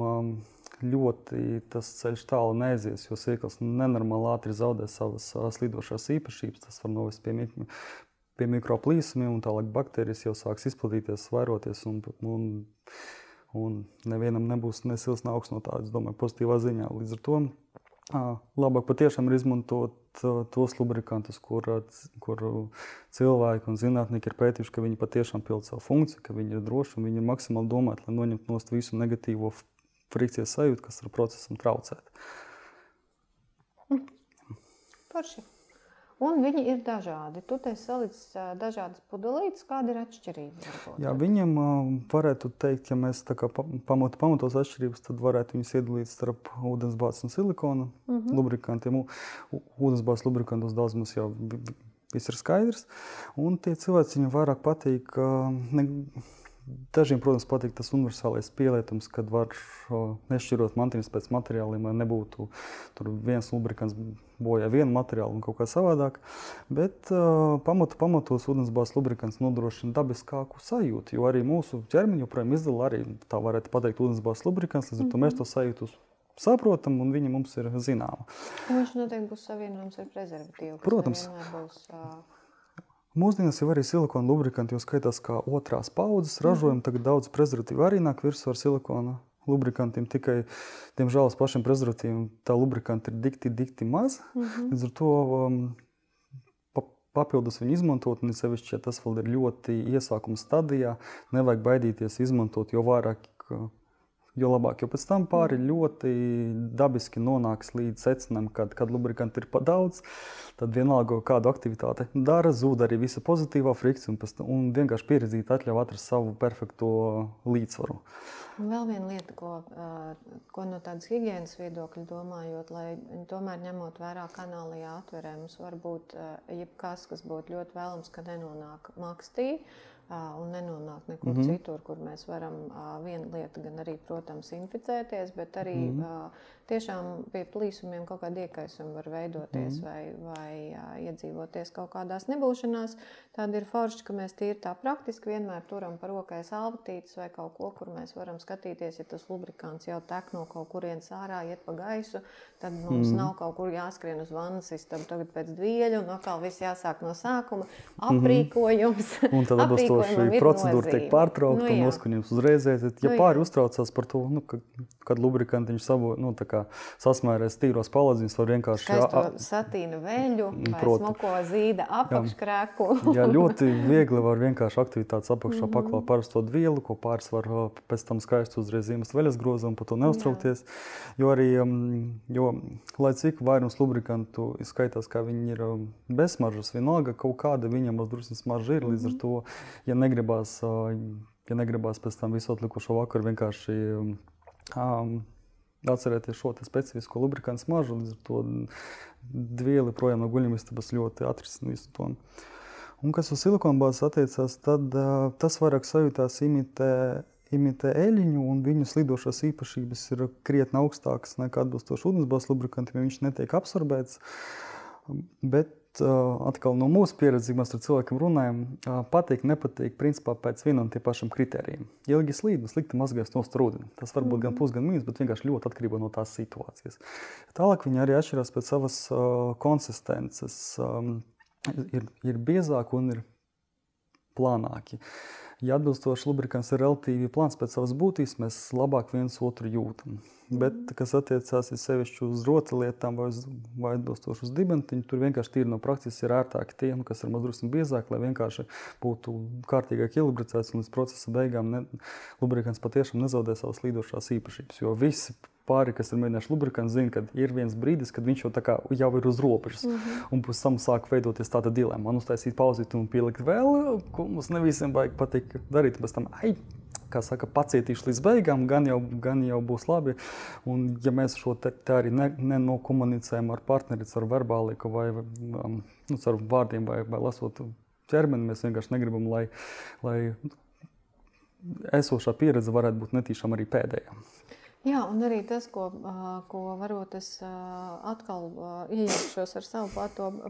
ļoti tas ceļš tālu neaizies, jo sēklas nenormāli ātri zaudē savas slidošās īpašības. Tas var novest pie, mik pie mikroplīsumiem, un tālāk baktērijas jau sāks izplatīties, vairoties. Un, un, un nevienam nebūs ne silts, ne augsts no tādas, domāju, pozitīvā ziņā. Līdz ar to labāk patiešām ir izmantot tos lubrikantus, kur, kur cilvēki un zinātnieki ir pētījuši, ka viņi patiešām pild savu funkciju, ka viņi ir droši un viņi ir maksimāli domāti, lai noņemtu nost visu negatīvo frikcijas sajūtu, kas ar procesam traucēt. Forši. Un viņi ir dažādi. Tu te salicis dažādas pudelītes, kāda ir atšķirība? Varbūt? Jā, viņiem varētu teikt, ja mēs pamatu, pamatos atšķirības, tad varētu viņus iedalīt starp ūdensbāzes un silikona mm -hmm. lubrikantiem. Ūdensbāzes lubrikantos daudz mums jau viss ir skaidrs. Un tie cilvēki viņam vairāk patīk. Ne, Dažiem, protams, patīk tas universālais pielietums, kad var nešķirot mantiņas pēc materiāliem, lai nebūtu viens lubrikants bojā vienu materiālu un kaut kā savādāk. Bet uh, pamatu, pamatos ūdensbāzes lubrikants nodrošina dabiskāku sajūtu, jo arī mūsu ķermeņa joprojām izdala arī tā varētu pateikt ūdensbāzes lubrikants, līdz ar to mēs to sajūtu saprotam, un viņa mums ir zināma. Viņš noteikti būs savienojams ar prezervatīvu. Protams. Būs, uh... Mūsdienās jau arī silikona lubrikanti jau skaitās kā otrās paudzes ražojumi. Tagad daudz prezervatīvu arī nāk virsū ar silikona lubrikantiem. Tikai, diemžēl, pašiem prezervatīviem tā lubrikanti ir dikti, dikti maz. Mm -hmm. Līdz ar to um, pa, papildus viņu izmantot, un sevišķi, ja tas vēl ir ļoti iesākuma stadijā, nevajag baidīties izmantot, jo vairāk jo labāk. Jo pēc tam pāri ļoti dabiski nonāks līdz secinājumam, kad, kad lubrikanti ir par daudz. Tad vienalga, kādu aktivitāti dara, zūd arī visa pozitīvā frikcija un, un vienkārši pieredzīt, atļauj atrast savu perfekto līdzsvaru. Vēl viena lieta, ko, ko no tādas higiēnas viedokļa domājot, lai tomēr ņemot vērā kanālajā atverē, mums var būt jebkas, kas būtu ļoti vēlams, ka nenonāk makstī un nenonāk nekur mm -hmm. citur, kur mēs varam viena lieta, gan arī, protams, inficēties, bet arī mm -hmm. Tiešām pie plīsumiem kaut kāda iekaisuma var veidoties mm vai, vai iedzīvoties kaut kādās nebūšanās. Tāda ir forša, ka mēs tīri tā praktiski vienmēr turam par rokai salvetītes vai kaut ko, kur mēs varam skatīties, ja tas lubrikants jau tek no kaut kurienes ārā, iet pa gaisu, tad mums mm. nav kaut kur jāskrien uz vannas istabu tagad pēc dvieļu, un atkal viss jāsāk no sākuma. Mhm. Aprīkojums. Mm -hmm. Un tad šī procedūra tiek pārtraukta nu, un noskaņojums uzreiz aiziet. Ja nu, pāri uztraucās par to, nu, ka, kad lubrikantiņš savu nu, sasmērēs tīros paladziņus, var vienkārši... Skaisto satīna veļu Proti. smoko zīda apakškrēku. Jā, jā, ļoti viegli var vienkārši aktivitātes apakšā mm -hmm. paklāt parasto vielu, ko pāris var pēc tam skaisti uzreiz zīmes veļas grozam, par to neuztraukties. Jā. Jo arī, jo, lai cik vairums lubrikantu skaitās, kā viņi ir bezsmaržas, vienalga kaut kāda viņam uzdrusnes smarža ir, līdz ar mhm. to, ja negribās, ja negribās pēc tam visu atlikušo vakaru vienkārši um, atcerēties šo specifisko lubrikantu smaržu, līdz ar to dvieli projām no guļamistabas ļoti atrisina visu to. Un kas uz silikona bāzes attiecās, tad tas vairāk sajūtās imitē, imitē eļļiņu, un viņu slidošās īpašības ir krietni augstākas nekā atbilstoši ūdensbāzes lubrikantiem, jo viņš netiek absorbēts. Bet atkal no mūsu pieredzes, mēs ar cilvēkiem runājam, patīk, nepatīk, principā pēc viena un tie pašiem kritērijiem. Ilgi slīd un slikti mazgājas no strūdeni. Tas var būt mm gan plus, gan mīnus, bet vienkārši ļoti atkarībā no tās situācijas. Tālāk viņi arī atšķirās pēc savas uh, konsistences. Um, ir, ir biezāki un ir plānāki. Ja atbilstoši lubrikants ir relatīvi plāns pēc savas būtības, mēs labāk viens otru jūtam. Bet, kas attiecās sevišķi uz rotaļlietām vai, uz, vai atbilstoši uz dibentiņu, tur vienkārši tīri no prakses ir ērtāk tiem, kas ir mazliet biezāk, lai vienkārši būtu kārtīgāk ilubricēts un līdz procesa beigām ne, lubrikants patiešām nezaudē savas līdošās īpašības. Jo visi pāri, kas ir mēģinājuši lubrikantu, zina, ka ir viens brīdis, kad viņš jau, kā, jau ir uz robežas. Mm -hmm. Un pēc tam sāk veidoties tāda dilemma. Man uztaisīt pauzīt un pielikt vēl, ko mums ne visiem vajag patīk darīt. Pēc tam, ai, kā saka, pacietīšu līdz beigām, gan jau, gan jau būs labi. Un, ja mēs šo te, te arī ne, nenokomunicējam ar partneri, ar verbāliku vai um, nu, ar vārdiem vai, vai lasot ķermeni, mēs vienkārši negribam, lai, lai esošā pieredze varētu būt netīšām arī pēdējā. Jā, un arī tas, ko, ko varbūt es atkal iejaukšos ar savu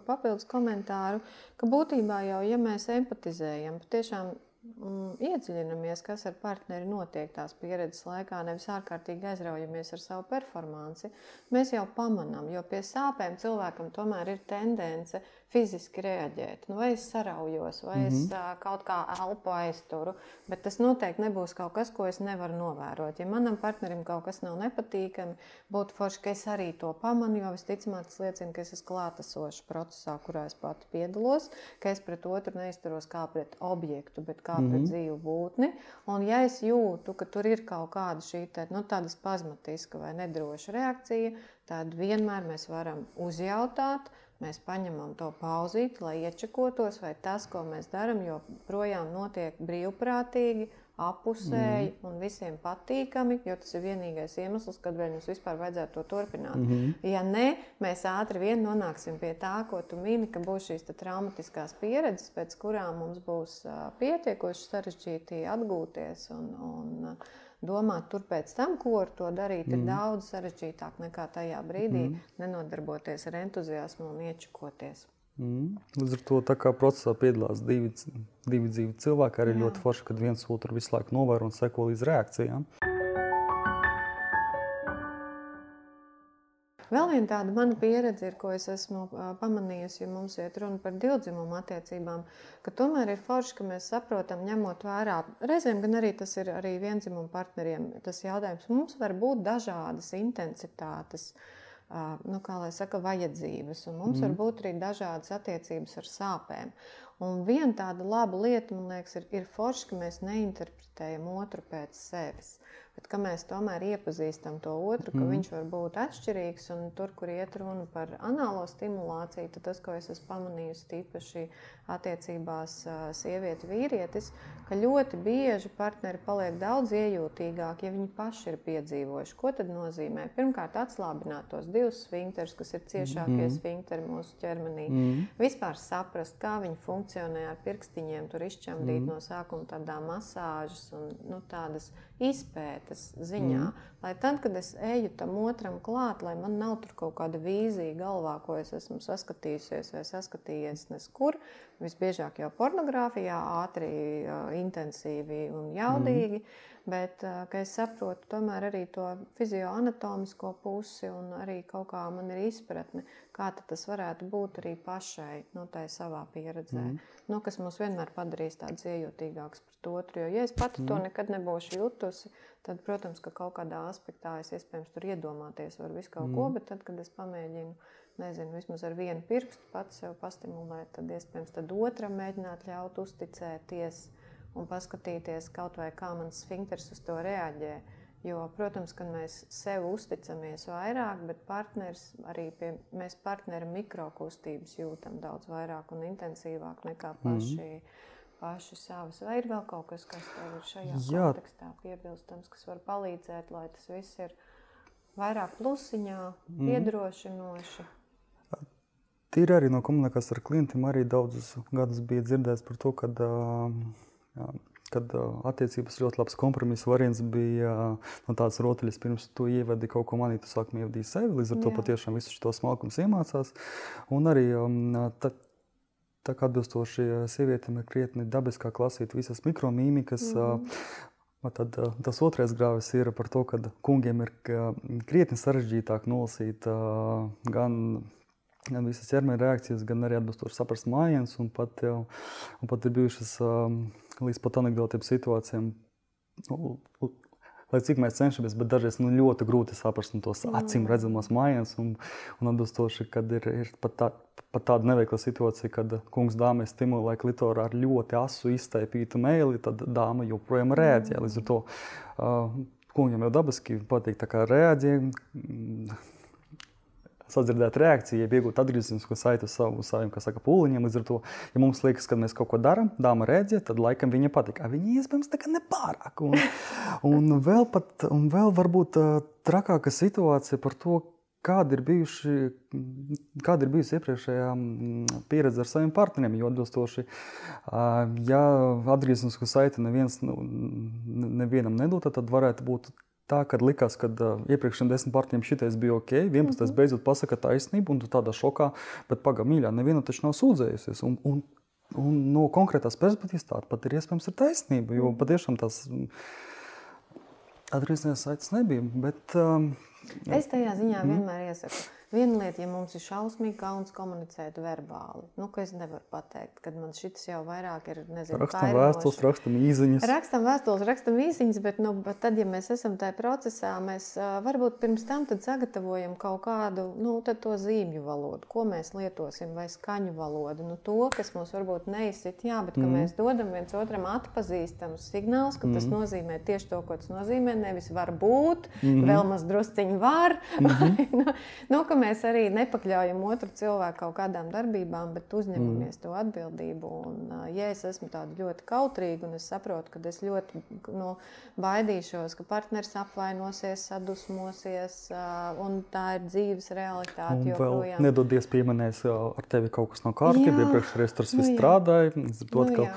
papildus komentāru, ka būtībā jau, ja mēs empatizējam, patiešām mm, iedziļinamies, kas ar partneri notiek tās pieredzes laikā, nevis ārkārtīgi aizraujamies ar savu performanci, mēs jau pamanām, jo pie sāpēm cilvēkam tomēr ir tendence fiziski reaģēt. Nu, vai es saraujos, vai mm -hmm. es uh, kaut kā elpu aizturu, bet tas noteikti nebūs kaut kas, ko es nevaru novērot. Ja manam partnerim kaut kas nav nepatīkami, būtu forši, ka es arī to pamanu, jo visticamāk tas liecina, ka es esmu klātesošs procesā, kurā es pati piedalos, ka es pret otru neizturos kā pret objektu, bet kā mm -hmm. pret mhm. dzīvu būtni. Un ja es jūtu, ka tur ir kaut kāda šī te, nu, tāda spazmatiska vai nedroša reakcija, tad vienmēr mēs varam uzjautāt, Mēs paņemam to pauzīti, lai iečakotos, vai tas, ko mēs darām, joprojām notiek brīvprātīgi, apusēji mm. un visiem patīkami, jo tas ir vienīgais iemesls, kad mums vispār vajadzētu to turpināt. Mm -hmm. Ja nē, mēs ātri vien nonāksim pie tā, ko tu mini, ka būs šīs traumatiskās pieredzes, pēc kurām mums būs pietiekoši sarežģīti atgūties un, un domāt tur pēc tam, ko ar to darīt, mm. ir daudz sarežģītāk nekā tajā brīdī mm. nenodarboties ar entuziasmu un iečakoties. Mm. Līdz ar to procesā piedalās divi, divi dzīvi cilvēki, arī Jā. ļoti forši, kad viens otru visu laiku novēro un seko līdz reakcijām. Vēl viena tāda mana pieredze, ir, ko es esmu pamanījusi, ja mums iet runa par divdzimumu attiecībām, ka tomēr ir forši, ka mēs saprotam, ņemot vērā, reizēm gan arī tas ir arī viendzimumu partneriem, tas jautājums, mums var būt dažādas intensitātes. Nu, kā lai saka, vajadzības, un mums mm. var būt arī dažādas attiecības ar sāpēm. Un viena tāda laba lieta, man liekas, ir, ir forši, ka mēs neinterpretējam otru pēc sevis bet ka mēs tomēr iepazīstam to otru, ka mm. viņš var būt atšķirīgs. Un tur, kur iet runa par anālo stimulāciju, tad tas, ko es esmu pamanījusi tīpaši attiecībās sieviete vīrietis, ka ļoti bieži partneri paliek daudz iejūtīgāki, ja viņi paši ir piedzīvojuši. Ko tad nozīmē? Pirmkārt, atslābināt tos divus sfinkterus, kas ir ciešākie mm. sfinkteri mūsu ķermenī. Mm. Vispār saprast, kā viņi funkcionē ar pirkstiņiem, tur izšķemdīt mm. no sākuma tādā masāžas un nu, tādas izpētes ziņā. Mm. Lai tad, kad es eju tam otram klāt, lai man nav tur kaut kāda vīzija galvā, ko es esmu saskatījusies vai saskatījies neskur, visbiežāk jau pornogrāfijā, ātri, intensīvi un jaudīgi. Mm. Bet es saprotu tomēr arī to fizioanatomisko pusi, un arī kaut kā man ir izpratne, kā tas varētu būt arī pašai, no nu, tā savā pieredzē. Mm. Nu, kas mūs vienmēr padarīs tādus iejutīgākus pret otru. Jo, ja es pati mm. to nekad nebūšu jutusi, tad, protams, ka kaut kādā aspektā es iespējams tur iedomāties varu visu kaut mm. ko, bet tad, kad es pamēģinu, nezinu, vismaz ar vienu pirkstu pats sev pastimulēt, tad iespējams tad otram mēģināt ļaut uzticēties un paskatīties kaut vai kā mans sfinkters uz to reaģē. Jo, protams, ka mēs sev uzticamies vairāk, bet partners arī pie, mēs partneri mikrokustības jūtam daudz vairāk un intensīvāk nekā mhm. paši, mm -hmm. paši savas. Vai ir vēl kaut kas, kas tev ir šajā Jā. kontekstā piebilstams, kas var palīdzēt, lai tas viss ir vairāk plusiņā, mm. piedrošinoši? Tīri arī no komunikācijas ar klientiem arī daudzus gadus bija dzirdēts par to, ka uh, kad attiecības ļoti labs kompromisa variants bija no tādas rotaļas, pirms tu ievadi kaut ko manī, tu sākumā ievadīji sevi, līdz ar Jā. to patiešām visu šo smalkumu iemācās. Un arī tā, tā kā atbilstoši sievietēm ir krietni dabiskāk lasīt visas mikromīmikas. Mm. Tad, tas otrais grāvis ir par to, ka kungiem ir krietni sarežģītāk nolasīt gan gan visas ķermeņa reakcijas, gan arī atbilstoši saprast mājiņas. Un pat, jau, pat ir bijušas um, līdz pat anekdotiem situācijām. Nu, lai cik mēs cenšamies, bet dažreiz nu, ļoti grūti saprast tos acīm redzamos mājiņas. Un, un atbilstoši, kad ir, ir pat, tā, pat tāda neveikla situācija, kad kungs dāmai stimulē klitorā ar ļoti asu iztaipītu mēli, tad dāma joprojām rēģē. Līdz ar to uh, kungam jau dabiski patīk rēģē sadzirdēt reakciju, ja iegūt atgriezenisko saiti uz savu, saviem saka, pūliņiem. Līdz ar to, ja mums liekas, ka mēs kaut ko darām, dāma rēģē, tad laikam viņa patīk. Viņa iespējams tā kā nepārāk. Un, un, vēl pat, un vēl varbūt trakāka situācija par to, kāda ir, bijuši, kāda ir bijusi iepriekšējā pieredze ar saviem partneriem. Jo atbilstoši, ja atgriezenisko saiti neviens, nu, nevienam nedod, tad varētu būt tā, ka likās, ka uh, iepriekšējiem desmit partijiem šitais bija ok, 11. Mm -hmm. beidzot pasaka taisnību, un tu tādā šokā, bet pagaidi, mīļā, neviena taču nav sūdzējusies. Un, un, un no konkrētās perspektīvas tāda pat ir iespējams ir taisnība, jo mm. patiešām tās atgriezniecības saites nebija. Bet, um, es tajā ziņā mm. vienmēr iesaku Viena lieta, ja mums ir šausmīgi kauns komunicēt verbāli, nu, ka es nevaru pateikt, kad man šis jau vairāk ir, nezinu, rakstam vēstules, rakstam īziņas. Rakstam vēstules, rakstam īziņas, bet, nu, bet tad, ja mēs esam tajā procesā, mēs varbūt pirms tam sagatavojam kaut kādu, nu, to zīmju valodu, ko mēs lietosim, vai skaņu valodu, nu, to, kas mums varbūt neizsit, jā, bet ka mm. mēs dodam viens otram atpazīstamus signālus, ka mm. tas nozīmē tieši to, ko tas nozīmē, nevis var būt, mm. vēl maz drusciņi var, mm -hmm. nu, nu, ka mēs arī nepakļaujam otru cilvēku kaut kādām darbībām, bet uzņemamies mm. to atbildību. Un, ja es esmu tāda ļoti kautrīga un es saprotu, ka es ļoti nu, baidīšos, ka partneris apvainosies, sadusmosies, un tā ir dzīves realitāte. Joprojām. Nedodies pieminēs, ar tevi kaut kas nav kārtībā, iepriekšējais tas viss nu, strādāja. Nu, jā.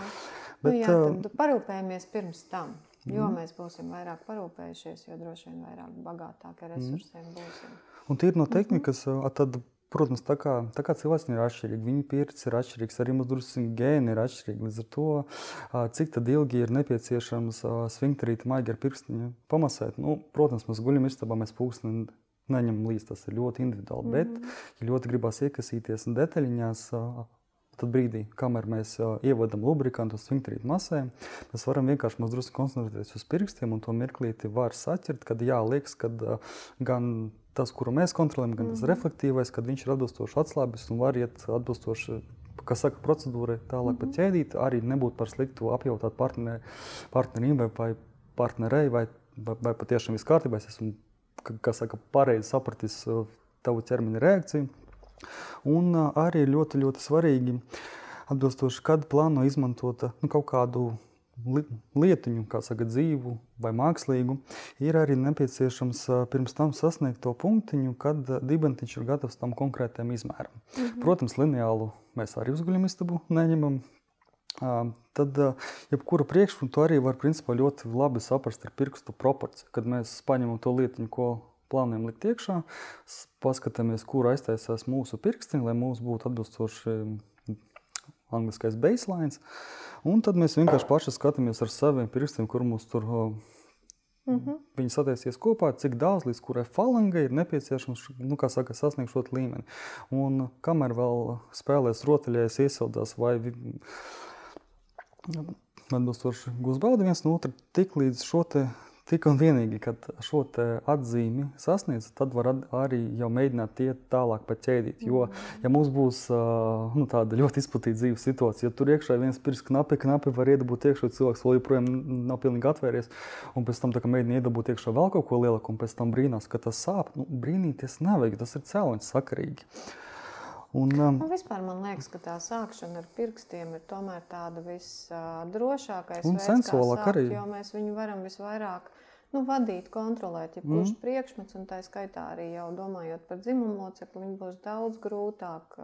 Bet, nu, jā, tad parūpējamies pirms tam. Jo mm. mēs būsim vairāk parūpējušies, jo droši vien vairāk bagātāki ar resursiem mm. būsim. Un tīri no mhm. tehnikas, tad, protams, tā kā, tā kā cilvēks ir atšķirīgs, viņa pieredze ir atšķirīga, arī mūsu drusku gēni ir atšķirīgi. Līdz ar to, cik ilgi ir nepieciešams sfinkterīt maigi ar pirkstiņu pamasēt. Nu, protams, mēs guļam istabā, mēs pūksteni neņemam līdzi, tas ir ļoti individuāli. Mm -hmm. Bet, ja ļoti gribās iekasīties detaļiņās, tad brīdī, kamēr mēs ievadam lubrikantu uz sfinkterītu masēm, mēs varam vienkārši mazliet koncentrēties uz pirkstiem un to mirklīti var saķert, kad jā, liekas, ka gan tas, kuru mēs kontrolējam, gan tas -hmm. reflektīvais, kad viņš ir atbilstoši atslābis un var iet atbilstoši. Kas saka, procedūrai tālāk mm -hmm. ķēdīt, arī nebūtu par sliktu apjautāt partneri, partneriem vai, vai partnerei, vai, vai, vai patiešām viss kārtībā. Es esmu, kas saka, pareizi sapratis uh, tavu ķermeņa reakciju. Un uh, arī ļoti, ļoti svarīgi, atbilstoši, kad plāno izmantot uh, nu, kaut kādu lietiņu, kā saka, dzīvu vai mākslīgu, ir arī nepieciešams pirms tam sasniegt to punktiņu, kad dibentiņš ir gatavs tam konkrētam izmēram. Mm -hmm. Protams, lineālu mēs arī uz guļamistabu neņemam. Tad, jebkuru priekšmetu arī var principā, ļoti labi saprast ar pirkstu proporciju. Kad mēs paņemam to lietiņu, ko plānojam likt iekšā, paskatāmies, kur aiztaisās mūsu pirkstiņi, lai mums būtu atbilstoši angliskais baseline. Un tad mēs vienkārši paši skatāmies ar saviem pirkstiem, kur mums tur mm -hmm. viņi sataisies kopā, cik daudz līdz kurai falangai ir nepieciešams nu, saka, sasniegt šo līmeni. Un kamēr vēl spēlēs rotaļēs, iesildās vai atbilstoši gūs baudi viens no otra, tik līdz šo te Tik un vienīgi, kad šo atzīmi sasniedz, tad var arī jau mēģināt iet tālāk pa ķēdīt. Jo, ja mums būs nu, tāda ļoti izplatīta dzīves situācija, ja tur iekšā ir viens pirks knapi, knapi var iedabūt iekšā, cilvēks vēl joprojām nav pilnīgi atvērties, un pēc tam mēģina iedabūt iekšā vēl kaut ko lielāku, un pēc tam brīnās, ka tas sāp. Nu, brīnīties nevajag, tas ir cēloņs sakarīgi. Un, um, nu, vispār man liekas, ka tā sākšana ar pirkstiem ir tomēr tāda visdrošākā un sensuālākā arī. Jo mēs viņu varam visvairāk nu, vadīt, kontrolēt, ja kurš mm. priekšmets, un tā skaitā arī jau domājot par dzimumu locekli, viņi būs daudz grūtāk,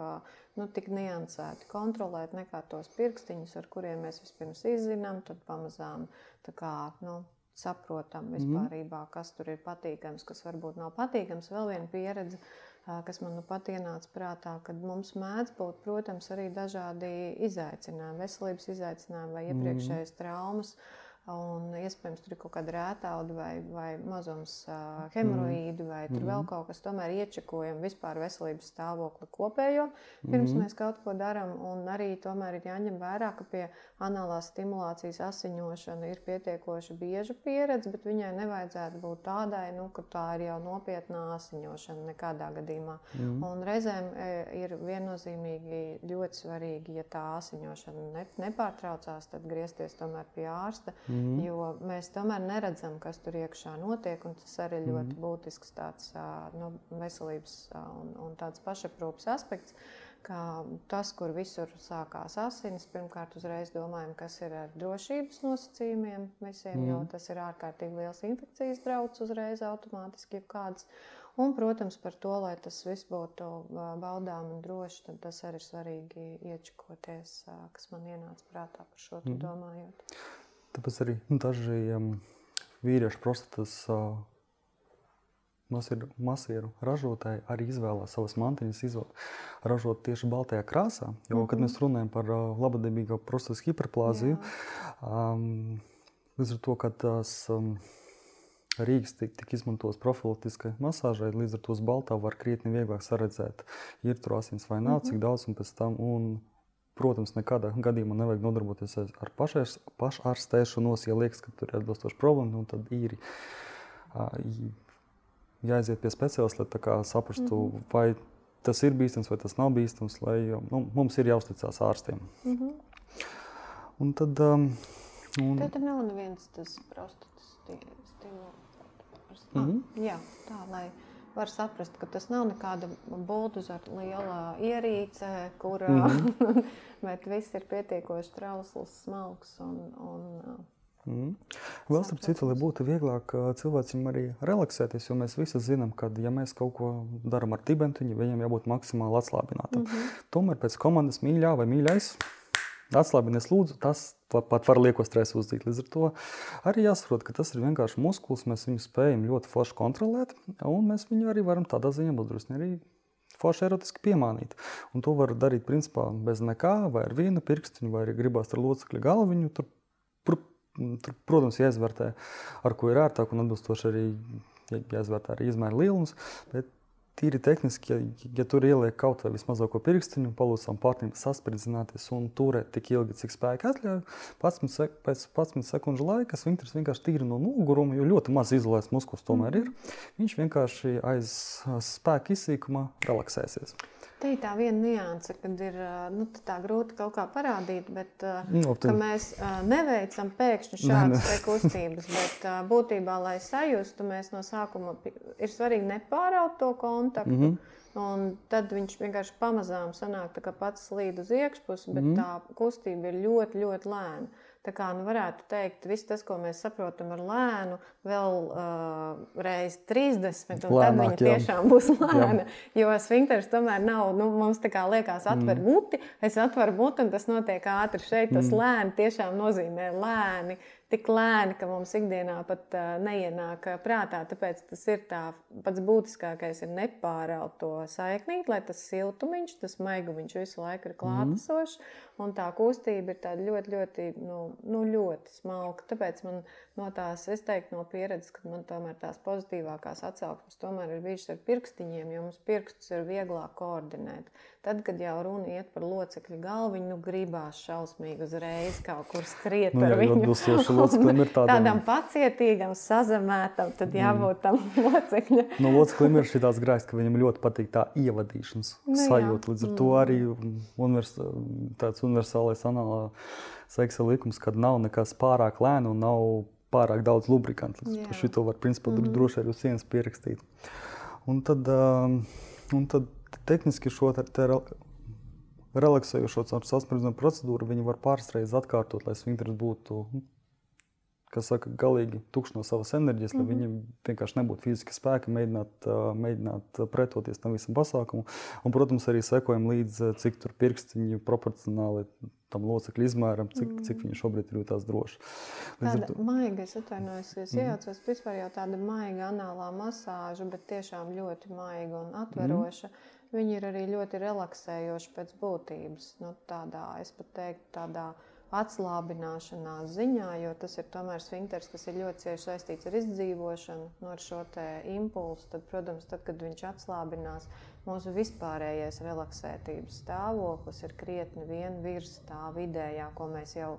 nu, tik niansēti kontrolēt nekā tos pirkstiņus, ar kuriem mēs vispirms izzinām, tad pamazām kā, nu, saprotam mhm. vispārībā, kas tur ir patīkams, kas varbūt nav patīkams. Vēl viena pieredze, kas man nu pat ienāca prātā, kad mums mēdz būt, protams, arī dažādi izaicinājumi, veselības izaicinājumi vai mhm. iepriekšējas traumas. Mm Un iespējams, tur ir kaut kāda rētauda vai, vai mazums uh, hemoroīdu, mm. vai tur mm. vēl kaut kas. Tomēr iečekojam vispār veselības stāvokli kopējo, pirms mm. mēs kaut ko darām. Un arī tomēr ir jāņem vērā, ka pie analās stimulācijas asiņošana ir pietiekoši bieža pieredze, bet viņai nevajadzētu būt tādai, nu, ka tā ir jau nopietnā asiņošana nekādā gadījumā. Mm. Un reizēm e, ir viennozīmīgi ļoti svarīgi, ja tā asiņošana ne, nepārtraucās, tad griezties tomēr pie ārsta. Mm Mm. Jo mēs tomēr neredzam, kas tur iekšā notiek. Tas arī ir ļoti mm. būtisks tāds, nu, veselības un, un tāds pašaprūpes aspekts. Tas, kur visur sākās asins, pirmkārt, uzreiz domājam, kas ir ar drošības nosacījumiem visiem, mm. jo tas ir ārkārtīgi liels infekcijas draudz uzreiz automātiski, ja kāds. Un, protams, par to, lai tas viss būtu baudām un droši, tad tas arī ir svarīgi iečakoties, kas man ienāca prātā par šo mm. domājot. Tāpēc arī daži um, vīriešu prostatas uh, masieru, masieru ražotāji arī izvēlās savas mantiņas, izvēl, ražot tieši baltajā krāsā. Jo, mm -hmm. kad mēs runājam par uh, labadabīgo prostatas hiperplāziju, um, līdz ar to, ka tās um, rīks tika izmantotas profilaktiskai masāžai, līdz ar to uz baltā var krietni vieglāk saredzēt, ir tur asins vai nav, mm -hmm. cik daudz un pēc tam. Un, Protams, nekādā gadījumā nevajag nodarboties ar pašārstēšanos. Ja liekas, ka tur ir atbilstoša problēma, nu, tad ir jāaiziet pie speciālista, lai saprastu, mm -hmm. vai tas ir bīstams vai tas nav bīstams. Lai, nu, mums ir jāuzticas ārstiem. Mm -hmm. Un tad. Um, un... Tev nav neviens tas prostatas stimuls. Mm -hmm. Jā, tā lai var saprast, ka tas nav nekāda buldozera liela ierīce, kur mm -hmm. viss ir pietiekoši trausls, smalks un, un Mm. Vēl starp citu, lai būtu vieglāk cilvēcim arī relaksēties, jo mēs visi zinām, ka, ja mēs kaut ko darām ar tibentiņu, viņam jābūt maksimāli atslābinātam. Mm -hmm. Tomēr pēc komandas mīļā vai mīļais Atslābinies, lūdzu, tas pat var lieko stresu uzdīt. Līdz ar to arī jāsaprot, ka tas ir vienkārši muskulis. Mēs viņu spējam ļoti forši kontrolēt, un mēs viņu arī varam tādā ziņā drusku arī forši erotiski piemānīt. Un to var darīt principā bez nekā, vai ar vienu pirkstiņu, vai arī gribās ar locekļa galviņu. Tur, tur, tur, protams, jāizvērtē, ar ko ir ērtāk un atbilstoši arī jāizvērtē arī izmēra lielums. Bet tīri tehniski, ja, ja tur ieliek kaut vai vismazāko pirkstiņu, palūdzam partnerim saspridzināties un turēt tik ilgi, cik spēka atļauj, 11 sek pēc 11 sekundžu laika svinkters vienkārši tīri no noguruma, jo ļoti maz izolēts muskulis tomēr ir. Viņš vienkārši aiz spēka izsīkuma relaksēsies. Te ir tā viena nianse, kad ir nu, tā grūti kaut kā parādīt, bet no, nu, mēs neveicam pēkšņi šādas kustības. Bet būtībā, lai sajustu, mēs no sākuma ir svarīgi nepāraut to kontaktu. Mm -hmm. Un tad viņš vienkārši pamazām sanāk, ka pats slīd uz iekšpusi, bet mm -hmm. tā kustība ir ļoti, ļoti lēna. Tā kā nu, varētu teikt, viss tas, ko mēs saprotam ar lēnu, vēl uh, reizes 30, un Lēnāk, tad viņa jā. tiešām būs lēna. Jā. Jo sfinkters tomēr nav, nu, mums tā kā liekas, atver mm. muti, es atveru muti, un tas notiek ātri. Šeit tas mm. lēni tiešām nozīmē lēni tik lēni, ka mums ikdienā pat neienāk prātā. Tāpēc tas ir tā, pats būtiskākais, ir nepārālt to saiknīt, lai tas siltumiņš, tas maigumiņš visu laiku ir klātesošs. Mm. Un tā kustība ir ļoti, ļoti, nu, nu, ļoti smalka. Tāpēc man no tās, es teiktu, no pieredzes, ka man tomēr tās pozitīvākās atsauksmes tomēr ir bijušas ar pirkstiņiem, jo mums pirkstus ir vieglāk koordinēt. Tad, kad jau runa iet par locekļu galviņu, nu gribās šausmīgi uzreiz kaut kur skriet nu, ar jā, viņu. Loceklim ir tādam... tādam pacietīgam, sazemētam, tad jābūt tam locekļam. no loceklim ir šī tāds grēks, ka viņam ļoti patīk tā ievadīšanas nu, sajūta. Līdz ar to mm. arī univers, tāds universālais anālā seksa likums, kad nav nekas pārāk lēna un nav pārāk daudz lubrikantu. Ar to var principā mm. droši arī uz sienas pierakstīt. Un tad, um, un tad tehniski šo relaksējošo caur sasprindzījumu procedūru viņi var pāris reizes atkārtot, lai svinkters būtu nu, kas saka, galīgi tukšs no savas enerģijas, lai mm -hmm. viņiem vienkārši nebūtu fiziski spēki mēģināt, mēģināt pretoties tam visam pasākumam. Un, protams, arī sekojam līdzi, cik tur pirkstiņi proporcionāli tam locekļu izmēram, cik, mm. cik viņi šobrīd jūtas droši. Tāda to... maiga, es atvainojos, es mm. iejaucos, vispār jau tāda maiga anālā masāža, bet tiešām ļoti maiga un atveroša. Mm. Viņi ir arī ļoti relaksējoši pēc būtības. Nu, tādā, es pat teiktu, tādā atslābināšanās ziņā, jo tas ir tomēr sfinkters, kas ir ļoti cieši saistīts ar izdzīvošanu, no ar šo impulsu. Tad, protams, tad, kad viņš atslābinās, mūsu vispārējais relaksētības stāvoklis ir krietni vien virs tā vidējā, ko mēs jau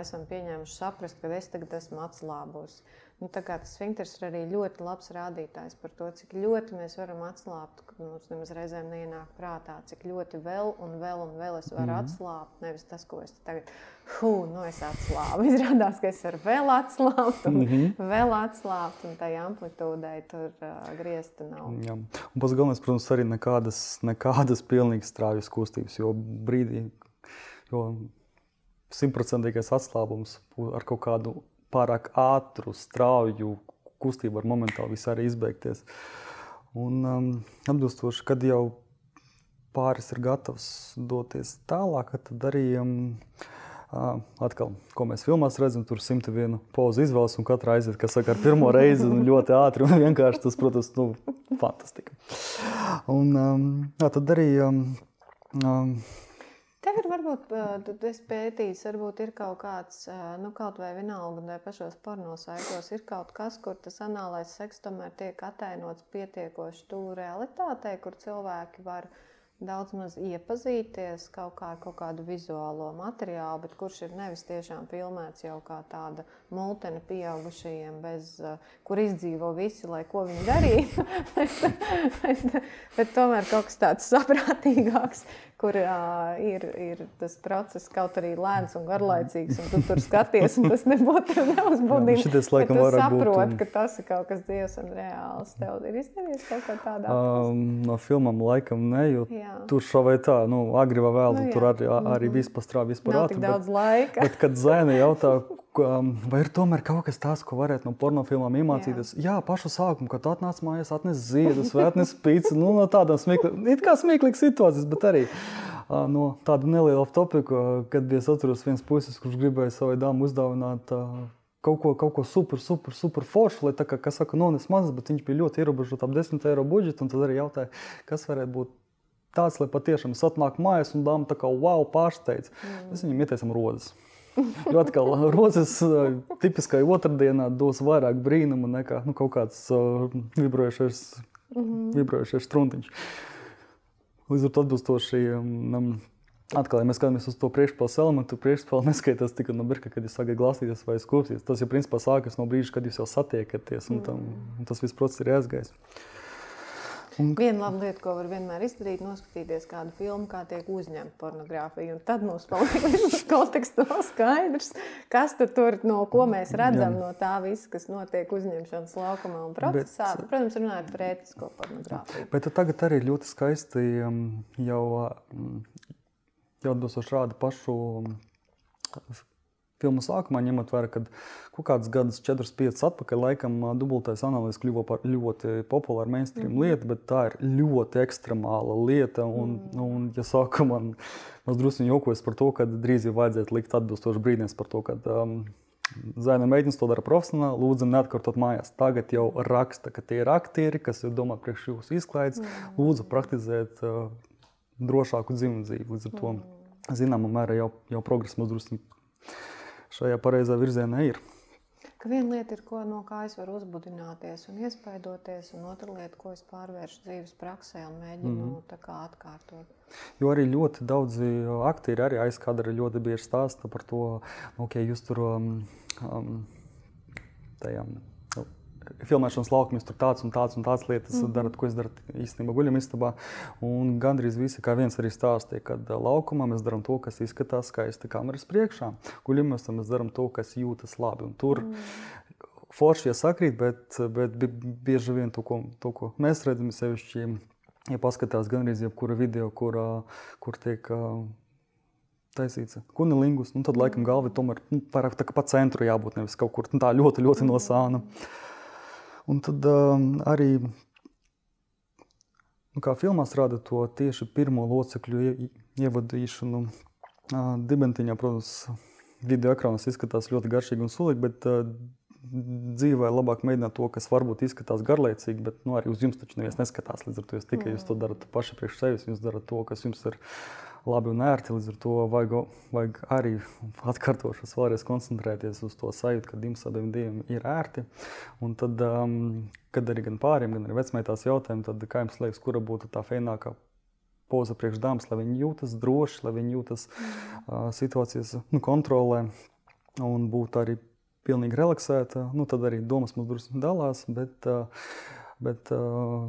esam pieņēmuši saprast, ka es tagad esmu atslābus. Nu, tas sfinkters ir arī ļoti labs rādītājs par to, cik ļoti mēs varam atslābt. Mums nemaz reizēm neienāk prātā, cik ļoti vēl un vēl un vēl es varu mm atslābt. Nevis tas, ko es tagad Hū, nu es atslābu. Izrādās, ka es varu vēl atslābt, un mm -hmm. vēl atslābt, un tai amplitūdai tur uh, griezta nav. Jā. Un pats galvenais, protams, arī nekādas, nekādas pilnīgi straujas kustības, jo brīdī, jo simtprocentīgais atslābums ar kaut kādu pārāk ātru, strauju kustību var momentāli viss arī izbeigties. Un um, atbilstoši, kad jau pāris ir gatavs doties tālāk, tad arī um, atkal, ko mēs filmās redzam, tur 101 pozu izvēles, un katra aiziet, kas saka, ar pirmo reizi, ļoti ātri, un vienkārši tas, protams, nu, fantastika. Un um, jā, tad arī um, um, varbūt, tad es pētīju, varbūt ir kaut kāds, nu, kaut vai vienalga, vai pašos pornosaitos ir kaut kas, kur tas anālais seks tomēr tiek atainots pietiekoši tuvu realitātei, kur cilvēki var daudz maz iepazīties kaut kā ar kaut kādu vizuālo materiālu, bet kurš ir nevis tiešām filmēts jau kā tāda multene pieaugušajiem, bez, kur izdzīvo visi, lai ko viņi darītu. bet, bet, tomēr kaut kas tāds saprātīgāks, kur uh, ir, ir tas process kaut arī lēns un garlaicīgs, un tu tur skaties, un tas nebūtu neuzbudina. Šitas laikam var būt. saprot, ka tas ir kaut kas dievs un reāls. Tev ir izdevies kaut kā tādā? Um, no filmam laikam ne, jo jā. tur šo vai tā, nu, agri vai vēl, nu, jā. tur arī, arī viss pastrā, viss parāda. Nav tik daudz bet, laika. Bet, kad Zaina jautā, vai ir tomēr kaut kas tāds, ko varētu no pornofilmām iemācīties? Jā, jā pašu sākumu, kad atnāc mājās, atnes ziedus vai atnes pīci, nu, no tādām smieklīgām, situācijas, bet arī no tāda neliela topika, kad bija atceros viens puisis, kurš gribēja savai dāmai uzdāvināt kaut ko, kaut ko super, super, super foršu, lai tā kā, kas saka, nones mazas, bet viņš bija ļoti ierobežots ap 10 eiro budžetu, tad arī jautāja, kas varētu būt tāds, lai patiešām es atnāku mājās un dāma tā kā wow pārsteidz. Mm. Es viņam ieteicam rozes. Jo atkal rozes tipiskai otrdienā dos vairāk brīnumu nekā nu, kaut kāds uh, vibrējošais, mm -hmm. vibrējošais struntiņš. Līdz ar to atbilstoši. Um, Atkal, ja mēs skatāmies uz to priekšpāles elementu, priekšpāle neskaitās tikai no brīža, kad jūs sākat glāstīties vai skūpsties. Tas jau principā sākas no brīža, kad jūs jau satiekaties, un, tam, un tas viss process ir aizgājis. Un... Viena laba lieta, ko var vienmēr izdarīt, ir noskatīties kādu filmu, kā tiek uzņemta pornogrāfija. Tad mums paliek vismaz konteksts skaidrs, kas tur no ko mēs redzam Jā. no tā visa, kas notiek uzņemšanas laukumā un procesā. Bet, Protams, runājot par ētisko pornogrāfiju. Bet tagad arī ļoti skaisti um, jau, um, jau atbilstoši rāda pašu um, filmu sākumā, ņemot vērā, ka kaut kāds gadus, 4, 5 atpakaļ, laikam, dubultais analīzes kļuva par ļoti populāru mainstream mm. lietu, bet tā ir ļoti ekstremāla lieta. Un, mm. un ja saka, man drusku jokojas par to, ka drīz jau vajadzētu likt atbilstoši brīdinājums par to, ka um, Zaina meitenes to dara profesionāli, lūdzu, neatkārtot mājās. Tagad jau raksta, ka tie ir aktieri, kas ir domāti priekš jūsu izklaides. Mm. Lūdzu, praktizēt uh, drošāku dzimumu dzīvi. Līdz ar to, mm. zināmā mērā, jau, jau progress drusku šajā pareizā virzienā ir. Ka viena lieta ir, ko, no kā es varu uzbudināties un iespaidoties, un otra lieta, ko es pārvēršu dzīves praksē un mēģinu mm -hmm. atkārtot. Jo arī ļoti daudzi aktieri arī aizkadra ļoti bieži stāsta par to, nu, ka jūs tur um, um, tajām filmēšanas laukumos tur tāds un tāds un tāds lietas mm darat, ko es daru īstenībā guļamistabā. Un gandrīz visi, kā viens arī stāstīja, kad laukumā mēs darām to, kas izskatās skaisti kameras priekšā. Guļamistabā mēs darām to, kas jūtas labi. Un tur mm. forši iesakrīt, bet, bet bieži vien to, ko, to, ko mēs redzam, sevišķi, ja paskatās gandrīz jebkura video, kur, kur tiek taisīts kunilingus, nu, tad laikam galva tomēr nu, vairāk tā kā pa centru jābūt, nevis kaut kur nu, tā ļoti, ļoti no sāna. Mm. Un tad um, arī, nu, kā filmās rāda to tieši pirmo locekļu ievadīšanu uh, dibentiņā, protams, video ekrānos izskatās ļoti garšīgi un sulīgi, bet uh, dzīvē labāk mēģināt to, kas varbūt izskatās garlaicīgi, bet nu, arī uz jums taču neviens neskatās. Līdz ar to jūs tikai jūs to darat paši priekš sevis, jūs darat to, kas jums ir labi un ērti. Līdz ar to vajag, vajag arī atkārtošos vēlreiz koncentrēties uz to sajūtu, ka dimts abiem diviem ir ērti. Un tad, um, kad arī gan pāriem, gan arī vecmeitās jautājumu, tad kā jums liekas, kura būtu tā fēnākā poza priekš dāmas, lai viņi jūtas droši, lai viņi jūtas uh, situācijas nu, kontrolē un būtu arī pilnīgi relaksēta. Nu, tad arī domas mums drusku dalās, bet, uh, bet uh,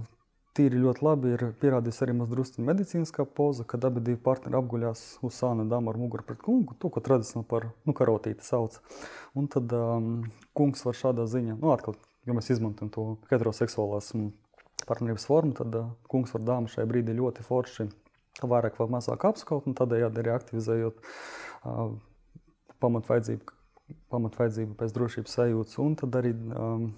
tīri ļoti labi ir pierādījis arī mazliet medicīniskā poza, kad abi divi partneri apguļās uz sāna dāmas ar muguru pret kungu, to, ko tradicionāli par nu, karotīti sauc. Un tad um, kungs var šādā ziņā, nu, atkal, ja mēs izmantojam to heteroseksuālās partnerības formu, tad uh, kungs var dāmu šai brīdī ļoti forši vairāk vai mazāk apskaut, un tādējādi arī aktivizējot uh, pamatvajadzību, pamatvajadzību pēc drošības sajūtas. Un tad arī um,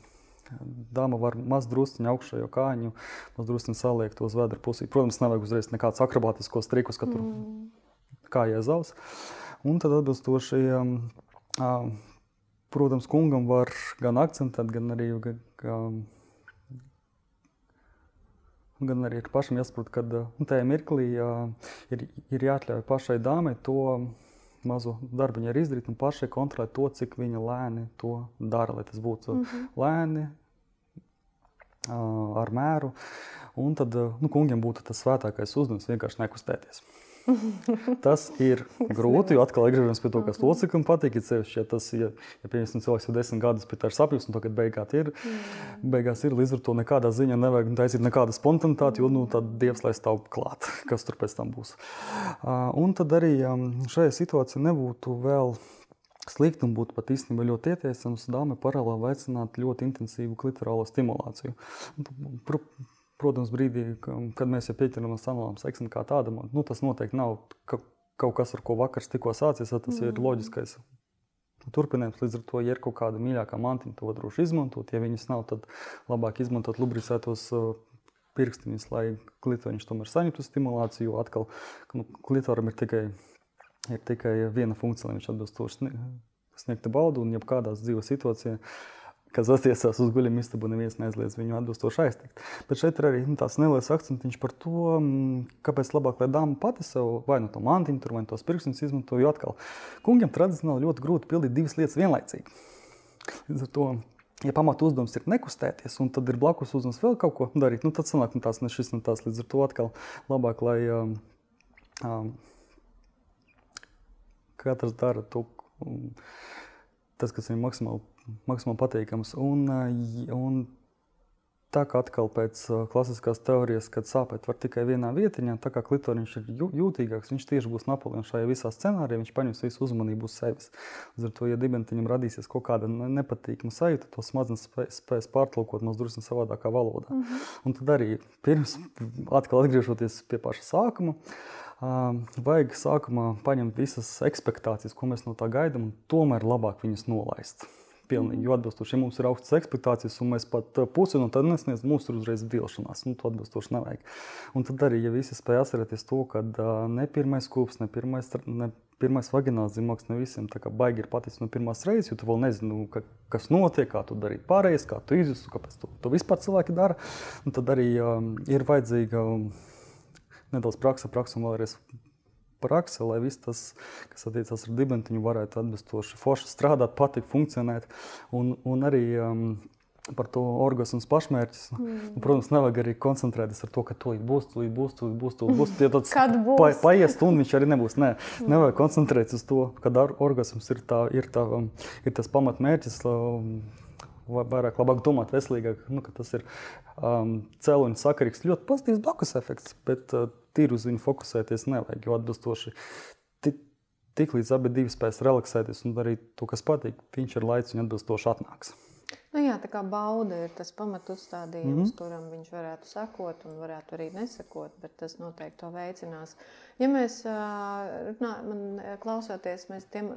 Dāma var maz drusciņu augšējo kāņu, maz drusciņu saliekt uz vēdra pusī. Protams, nevajag uzreiz nekādus akrobātiskos trikus, ka tur mm. kājai zaus. Un tad atbilstoši, um, protams, kungam var gan akcentēt, gan arī, gan, gan arī pašam jāsaprot, ka nu, tajā mirklī uh, ir, ir jāatļauj pašai dāmai to mazu darbu viņa ir izdarīt un pašai kontrolēt to, cik viņa lēni to dara. Lai tas būtu mm -hmm. lēni, ar mēru. Un tad nu, kungiem būtu tas svētākais uzdevums vienkārši nekustēties. tas ir grūti, jo atkal atgriežamies pie to, kas mhm. loceklim patīk. Ja, cevišķi, ja tas, ja, ja piemēram, cilvēks jau desmit gadus pie tā ir sapnis, un tagad beigās ir, mm. beigās ir, līdz ar to nekādā ziņā nevajag taisīt nekādu spontanitāti, jo nu, tad Dievs lai stāv klāt, kas tur pēc tam būs. Un tad arī šajā situācijā nebūtu vēl Slikti un būtu pat īstenībā ļoti ieteicams dāmai paralēli veicināt ļoti intensīvu klitorālo stimulāciju. Pr protams, brīdī, kad mēs jau pieķeramies sanālām seksam kā tādam, nu, tas noteikti nav ka, kaut kas, ar ko vakars tikko sācies, tas mm. ir loģiskais turpinājums. Līdz ar to, ja ir kaut kāda mīļākā mantiņa, to droši izmantot. Ja viņas nav, tad labāk izmantot lubricētos pirkstiņus, lai klitoriņš tomēr saņemtu stimulāciju. Atkal, nu, klitoram ir tikai ir tikai viena funkcija, lai viņš atbilstoši sniegtu baudu. Un, ja kādās dzīves situācijās, kas attiecās uz guļamā istabu, neviens neaizliedz viņu atbilstoši aiztikt. Bet šeit ir arī nu, tāds neliels akcents par to, kāpēc labāk, lai dāma pati sev vai nu to mantiņu, vai nu tos pirkstus izmanto. Jo atkal, kungiem tradicionāli ļoti grūti pildīt divas lietas vienlaicīgi. Līdz ar to ja pamatu uzdevums ir nekustēties, un tad ir blakus uzdevums vēl kaut ko darīt, nu, tad sanāk, nu, tās ne šis, ne tās. Līdz ar to atkal labāk, lai um, um, katrs dara to, tas, kas viņam maksimāli, maksimāli patīkams. Un, un tā kā atkal pēc klasiskās teorijas, kad sāpēt var tikai vienā vietiņā, tā kā klitoriņš ir jūtīgāks, viņš tieši būs Napoleons šajā visā scenārijā, viņš paņems visu uzmanību uz sevis. Līdz ar to, ja dibentiņam radīsies kaut kāda nepatīkama sajūta, to smadzenes spēs pārtulkot mums drusku savādākā valodā. Mm -hmm. Un tad arī pirms, atkal atgriežoties pie paša sākuma, uh, vajag sākumā paņemt visas expectācijas, ko mēs no tā gaidām, un tomēr labāk viņas nolaist. Pilnīgi, jo atbilstoši, ja mums ir augstas expectācijas, un mēs pat pusi no tā nesniedzam, mums ir uzreiz vilšanās. Nu, to atbilstoši nevajag. Un tad arī, ja visi spēj atcerēties to, ka ne pirmais kūps, ne pirmais, ne pirmais vagināls zīmoks ne visiem baigi ir paticis no pirmās reizes, jo tu vēl nezini, nu, ka, kas notiek, kā tu darīt pārējais, kā tu izjūti, kāpēc to, to vispār cilvēki dara. Un tad arī um, ir vajadzīga. Um, nedaudz praksa, praksa un vēlreiz praksa, lai viss tas, kas attiecās ar dibentiņu, varētu atbilstoši forši strādāt, patikt, funkcionēt. Un, un arī um, par to orgasmu pašmērķis. Nu, mm. Nu, protams, nevajag arī koncentrēties ar to, ka to būs, to būs, to būs. To būs. Ja tāds pa, paies stundu, viņš arī nebūs. Nē, mm. nevajag koncentrēties uz to, ka orgasms ir, tā, ir, tā, um, ir tas pamatmērķis. Um, vairāk, labāk domāt, veselīgāk. Nu, tas ir um, cēloņa sakarīgs, ļoti pozitīvs blakus efekts, bet uh, tīri uz viņu fokusēties nevajag. Jo atbilstoši tik līdz abi divi spēs relaksēties un darīt to, kas patīk, viņš ar laiku atbilstoši atnāks. Nu jā, tā kā bauda ir tas pamatu uzstādījums, mm -hmm. kuram viņš varētu sekot un varētu arī nesakot, bet tas noteikti to veicinās. Ja mēs runā, man, klausoties, mēs tiem,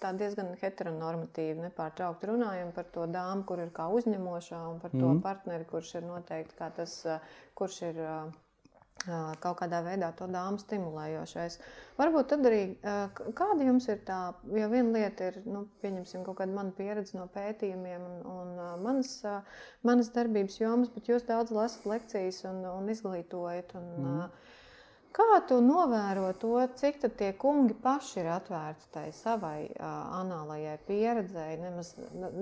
tā diezgan heteronormatīvi nepārtraukti runājam par to dāmu, kur ir kā uzņemošā un par to mm -hmm. partneri, kurš ir noteikti kā tas, kurš ir kaut kādā veidā to dāmu stimulējošais. Varbūt tad arī kāda jums ir tā, jo viena lieta ir, nu, pieņemsim kaut kādu manu pieredzi no pētījumiem un, un manas, manas darbības jomas, bet jūs daudz lasat lekcijas un, un izglītojat. Un, mm. Kā tu novēro to, cik tie kungi paši ir atvērti tai savai uh, anālajai pieredzēji? Nemaz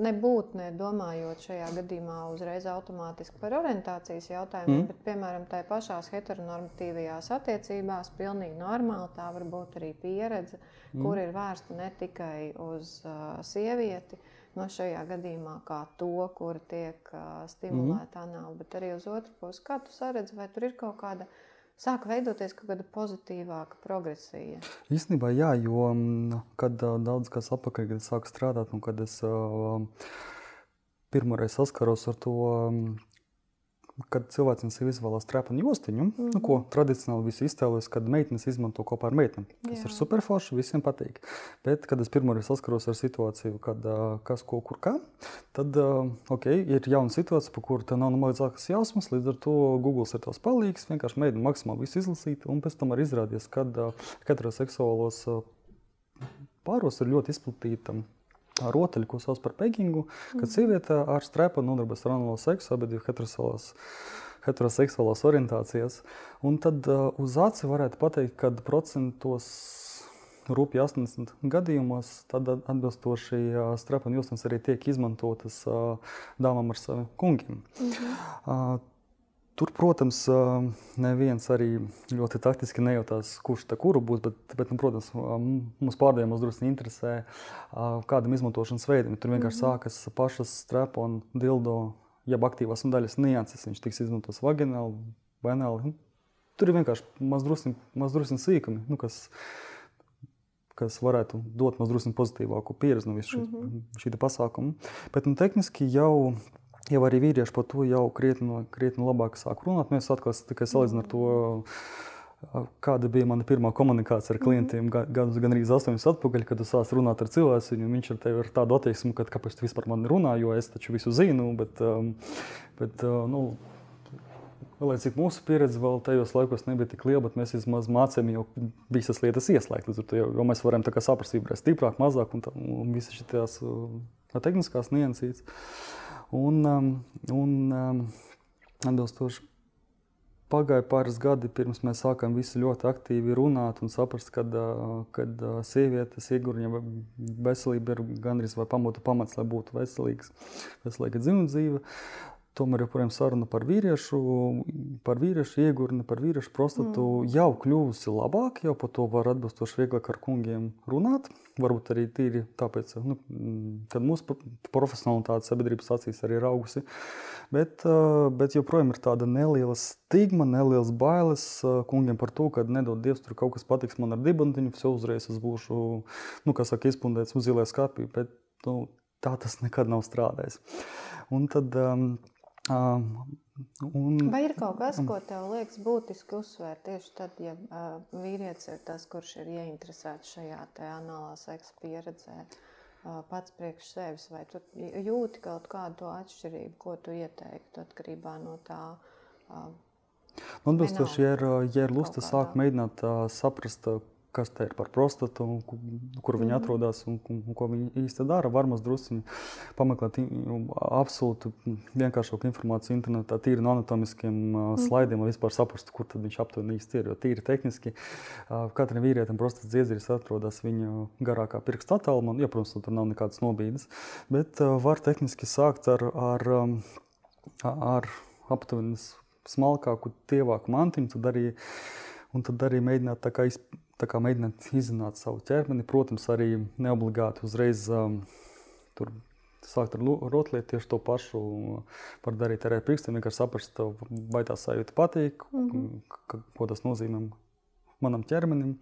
nebūt ne domājot šajā gadījumā uzreiz automātiski par orientācijas jautājumiem, mm. bet, piemēram, tai pašās heteronormatīvajās attiecībās pilnīgi normāli tā var būt arī pieredze, mm. kur ir vērsta ne tikai uz uh, sievieti, no šajā gadījumā kā to, kur tiek uh, stimulēta mm. anāla, bet arī uz otru pusi. Kā tu saredzi, vai tur ir kaut kāda sāk veidoties kaut kāda pozitīvāka progresija. Īstenībā, jā, jo mm, kad daudz kas atpakaļ, kad sāku strādāt, un kad es pirmoreiz saskaros ar to kad cilvēks sev izvēlās trepanu jostiņu, mm -hmm. nu, ko tradicionāli visi iztēlojas, kad meitenes izmanto kopā ar meitenēm. Tas ir superforši, visiem patīk. Bet, kad es pirmoreiz saskaros ar situāciju, kad kas, ko, kur kā, tad okay, ir jauna situācija, par kuru nav nemazākas jausmas. Līdz ar to Google ir tās palīgs, vienkārši mēģina maksimāli visu izlasīt, un pēc tam arī izrādījās, ka heteroseksuālos pāros ir ļoti izplatīta rotaļu, ko sauc par pegingu, kad mm. sieviete ar strepu nodarbojas ar anālo seksu, abi divi heteroseksuālās, heteroseksuālās orientācijas. Un tad uh, uz aci varētu pateikt, ka procentos rūpīgi 80 gadījumos, tad atbilstoši uh, strepa un jūsnes arī tiek izmantotas uh, dāmām ar saviem kungiem. -hmm. uh, Tur, protams, neviens arī ļoti taktiski nejūtās, kurš tā kuru būs, bet, bet nu, protams, mums pārdevējumos drusku interesē, kādam izmantošanas veidam. Tur vienkārši mm -hmm. sākas pašas strepa un dildo, jeb aktīvās daļas nianses. Viņš tiks izmantots vagināli, venāli. Nu, tur ir vienkārši mazdrusku sīkumi, nu, kas, kas varētu dot mazdrusku pozitīvāku pieredzi no visu mm -hmm. šī pasākuma. Bet nu, tehniski jau jau arī vīrieši par to jau krietni, krietni labāk sāk runāt. Mēs atkal tikai salīdzinām ar to, kāda bija mana pirmā komunikācija ar klientiem. Gan, gan arī 8 gadus atpakaļ, kad es sāku runāt ar cilvēku, un viņš ar tevi ir tādu attieksmi, ka kāpēc tu vispār man runā, jo es taču visu zinu. Bet, bet, nu, Lai cik mūsu pieredze vēl tajos laikos nebija tik liela, bet mēs vismaz mācījāmies jau visas lietas ieslēgt. To jau, jau mēs varam saprast, kas ir stiprāk, mazāk un, tā, un visas šīs tehniskās niansītas. Un, um, un um, atbilstoši pagāja pāris gadi, pirms mēs sākām visi ļoti aktīvi runāt un saprast, ka uh, sievietes iegurņa veselība ir gandrīz vai pamata pamats, lai būtu veselīgs, veselīga dzimuma dzīve tomēr joprojām saruna par vīriešu, par vīriešu iegurni, par vīriešu prostatu mm. jau kļuvusi labāk, jau par to var atbilstoši vieglāk ar kungiem runāt. Varbūt arī tīri tāpēc, nu, kad mūsu profesionalitāte sabiedrības acīs arī ir augusi. Bet, eh, bet joprojām ir tāda neliela stigma, neliels bailes eh, kungiem par to, ka nedod Dievs, tur kaut kas patiks man ar dibantiņu, jau uzreiz es būšu, nu, kā saka, izpildīts uz zilē skāpī. Bet, nu, tā tas nekad nav strādājis. Un tad um, Un, Vai ir kaut kas, ko tev liekas būtiski uzsvērt tieši tad, ja uh, vīrietis ir tas, kurš ir ieinteresēts šajā anālā seksa pieredzē, uh, pats priekš sevis, vai tu jūti kaut kādu atšķirību, ko tu ieteiktu atkarībā no tā? Uh, Nu, Atbilstoši, ja ir, ja ir lusta sākt mēģināt uh, saprast, kas te ir par prostatu, kur viņi atrodas un, un, un ko viņi īsti dara. Var mums druskuļi pameklēt absolūti vienkāršāku informāciju internetā, tīri no anatomiskiem mm. slaidiem, lai vispār saprastu, kur viņš aptuveni īsti ir. Jo tīri tehniski katram vīrietim prostats dziedzeris atrodas viņa garākā pirksta attālumā. Ja, protams, tur nav nekādas nobīdes, bet var tehniski sākt ar, ar, ar aptuveni smalkāku, tievāku mantiņu. Tad arī, un tad arī mēģināt tā kā izpētīt tā kā mēģināt izzināt savu ķermeni. Protams, arī neobligāti uzreiz um, tur sākt ar rotaļlietu tieši to pašu. Var darīt arī ar pirkstiem, vienkārši saprast, vai tā sajūta patīk, mm -hmm. ko tas nozīmē manam ķermenim.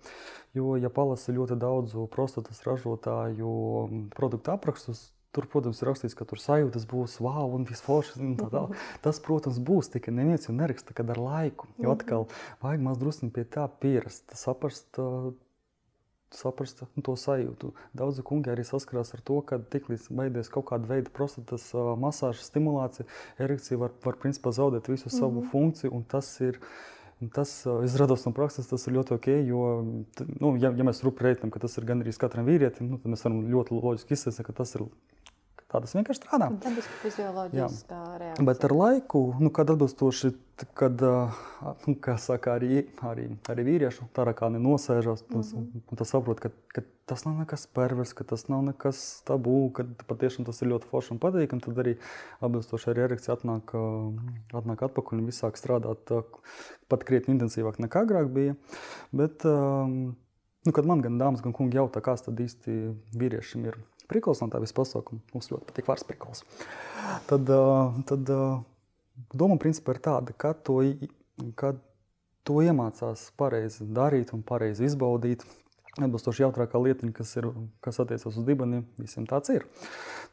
Jo, ja palasa ļoti daudzu prostatas ražotāju produktu aprakstus, Tur, protams, ir rakstīts, ka tur sajūtas būs wow un viss foršs. Tas, protams, būs tikai neviens jau neraksta, kad ar laiku. Jo atkal vajag maz drusku pie tā pierast, saprast. Saprast nu, to sajūtu. Daudzi kungi arī saskarās ar to, ka tiklīdz beidzies kaut kāda veida prostatas uh, masāža, stimulācija, erekcija var, var principā zaudēt visu savu mm -hmm. funkciju. Tas ir Tas izrādās no prakses, tas ir ļoti ok. Jo, nu, ja, ja mēs rūpējamies, ka tas ir gandrīz katram vīrietim, nu, tad mēs varam ļoti loģiski izsēst, ka tas ir Tā tas vienkārši strādā. Dabiski fizioloģiskā reakcija. Bet ar laiku, nu, kad atbilstoši, kad nu, saka, arī, arī, arī vīriešu tarakāni nosēžas, mm -hmm. un tas saprot, ka, ka tas nav nekas pervers, ka tas nav nekas tabū, ka patiešām tas ir ļoti forši un patīkami, tad arī atbilstoši arī erekcija atnāk, atnāk atpakaļ un viss sāk strādāt pat krietni intensīvāk nekā agrāk bija. Bet, nu, kad man gan dāmas, gan kungi jautā, kāds tad īsti vīriešiem ir prikals no tā visa pasākuma. Mums ļoti patīk vārds prikals. Tad, tad doma principā ir tāda, ka to, kad to iemācās pareizi darīt un pareizi izbaudīt, atbilstoši jautrākā lietiņa, kas, ir, kas attiecas uz dibeniem, visiem tāds ir.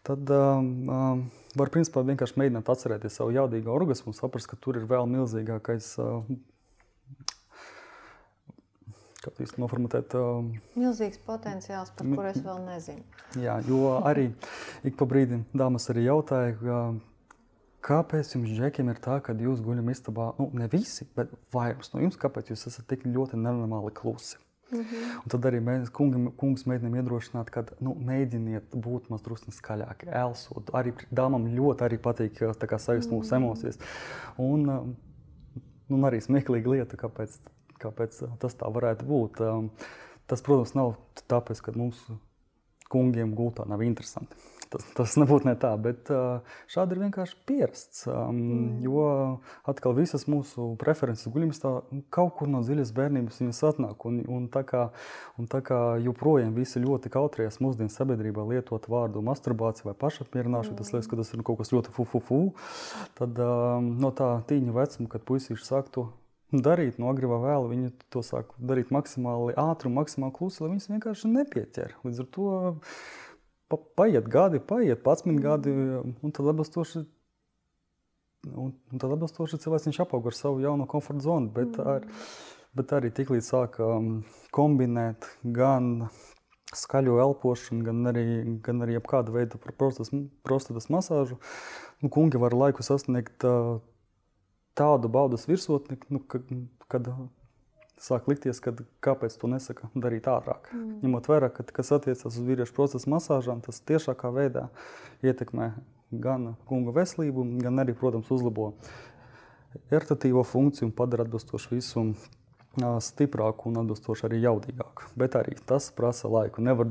Tad um, var principā vienkārši mēģināt atcerēties savu jaudīgo orgasmu un saprast, ka tur ir vēl milzīgākais uh, to īsti noformulēt. Um, Milzīgs potenciāls, par kuru es vēl nezinu. Jā, jo arī ik pa brīdim dāmas arī jautāja, kāpēc jums, džekiem, ir tā, ka jūs guļat istabā, nu, ne visi, bet vairums no jums, kāpēc jūs esat tik ļoti nenormāli klusi? Mm -hmm. Un tad arī mēs, kungi, kungs, mēģinām iedrošināt, ka nu, mēģiniet būt mazliet skaļāki, elsot. Arī dāmām ļoti arī patīk sajust mūsu mm -hmm. emocijas. Un, um, un arī smieklīga lieta, kāpēc kāpēc tas tā varētu būt. Tas, protams, nav tāpēc, ka mums kungiem gultā nav interesanti. Tas, tas nebūtu ne tā, bet šādi ir vienkārši pierasts. Mm. Jo atkal visas mūsu preferences guļamstā kaut kur no dziļas bērnības viņas atnāk. Un, un, tā kā, un tā kā joprojām visi ļoti kautrējas mūsdienu sabiedrībā lietot vārdu masturbācija vai pašapmierināšana, mm. tas liekas, ka tas ir kaut kas ļoti fufufu. Tad no tā tīņa vecuma, kad puisīši sāk to darīt no agrīvā vēla. Viņi to sāk darīt maksimāli ātri un maksimāli klusi, lai viņas vienkārši nepieķer. Līdz ar to pa, paiet gadi, paiet 11 gadi, un tad atbilstoši. Un, un tad atbilstoši cilvēks apaug ar savu jauno komforta zonu, bet, mm. ar, bet arī tiklīdz sāk um, kombinēt gan skaļo elpošanu, gan arī, gan arī kādu veidu prostatas masāžu, nu, kungi var laiku sasniegt uh, tādu baudas virsotni, nu, ka, kad sāk likties, ka kāpēc to nesaka darīt ātrāk. Mm. Ņemot vērā, ka kas attiecas uz vīriešu procesu masāžām, tas tiešākā veidā ietekmē gan kunga veselību, gan arī, protams, uzlabo ertatīvo funkciju un padara atbilstoši visu stiprāku un atbilstoši arī jaudīgāku. Bet arī tas prasa laiku. Nevar,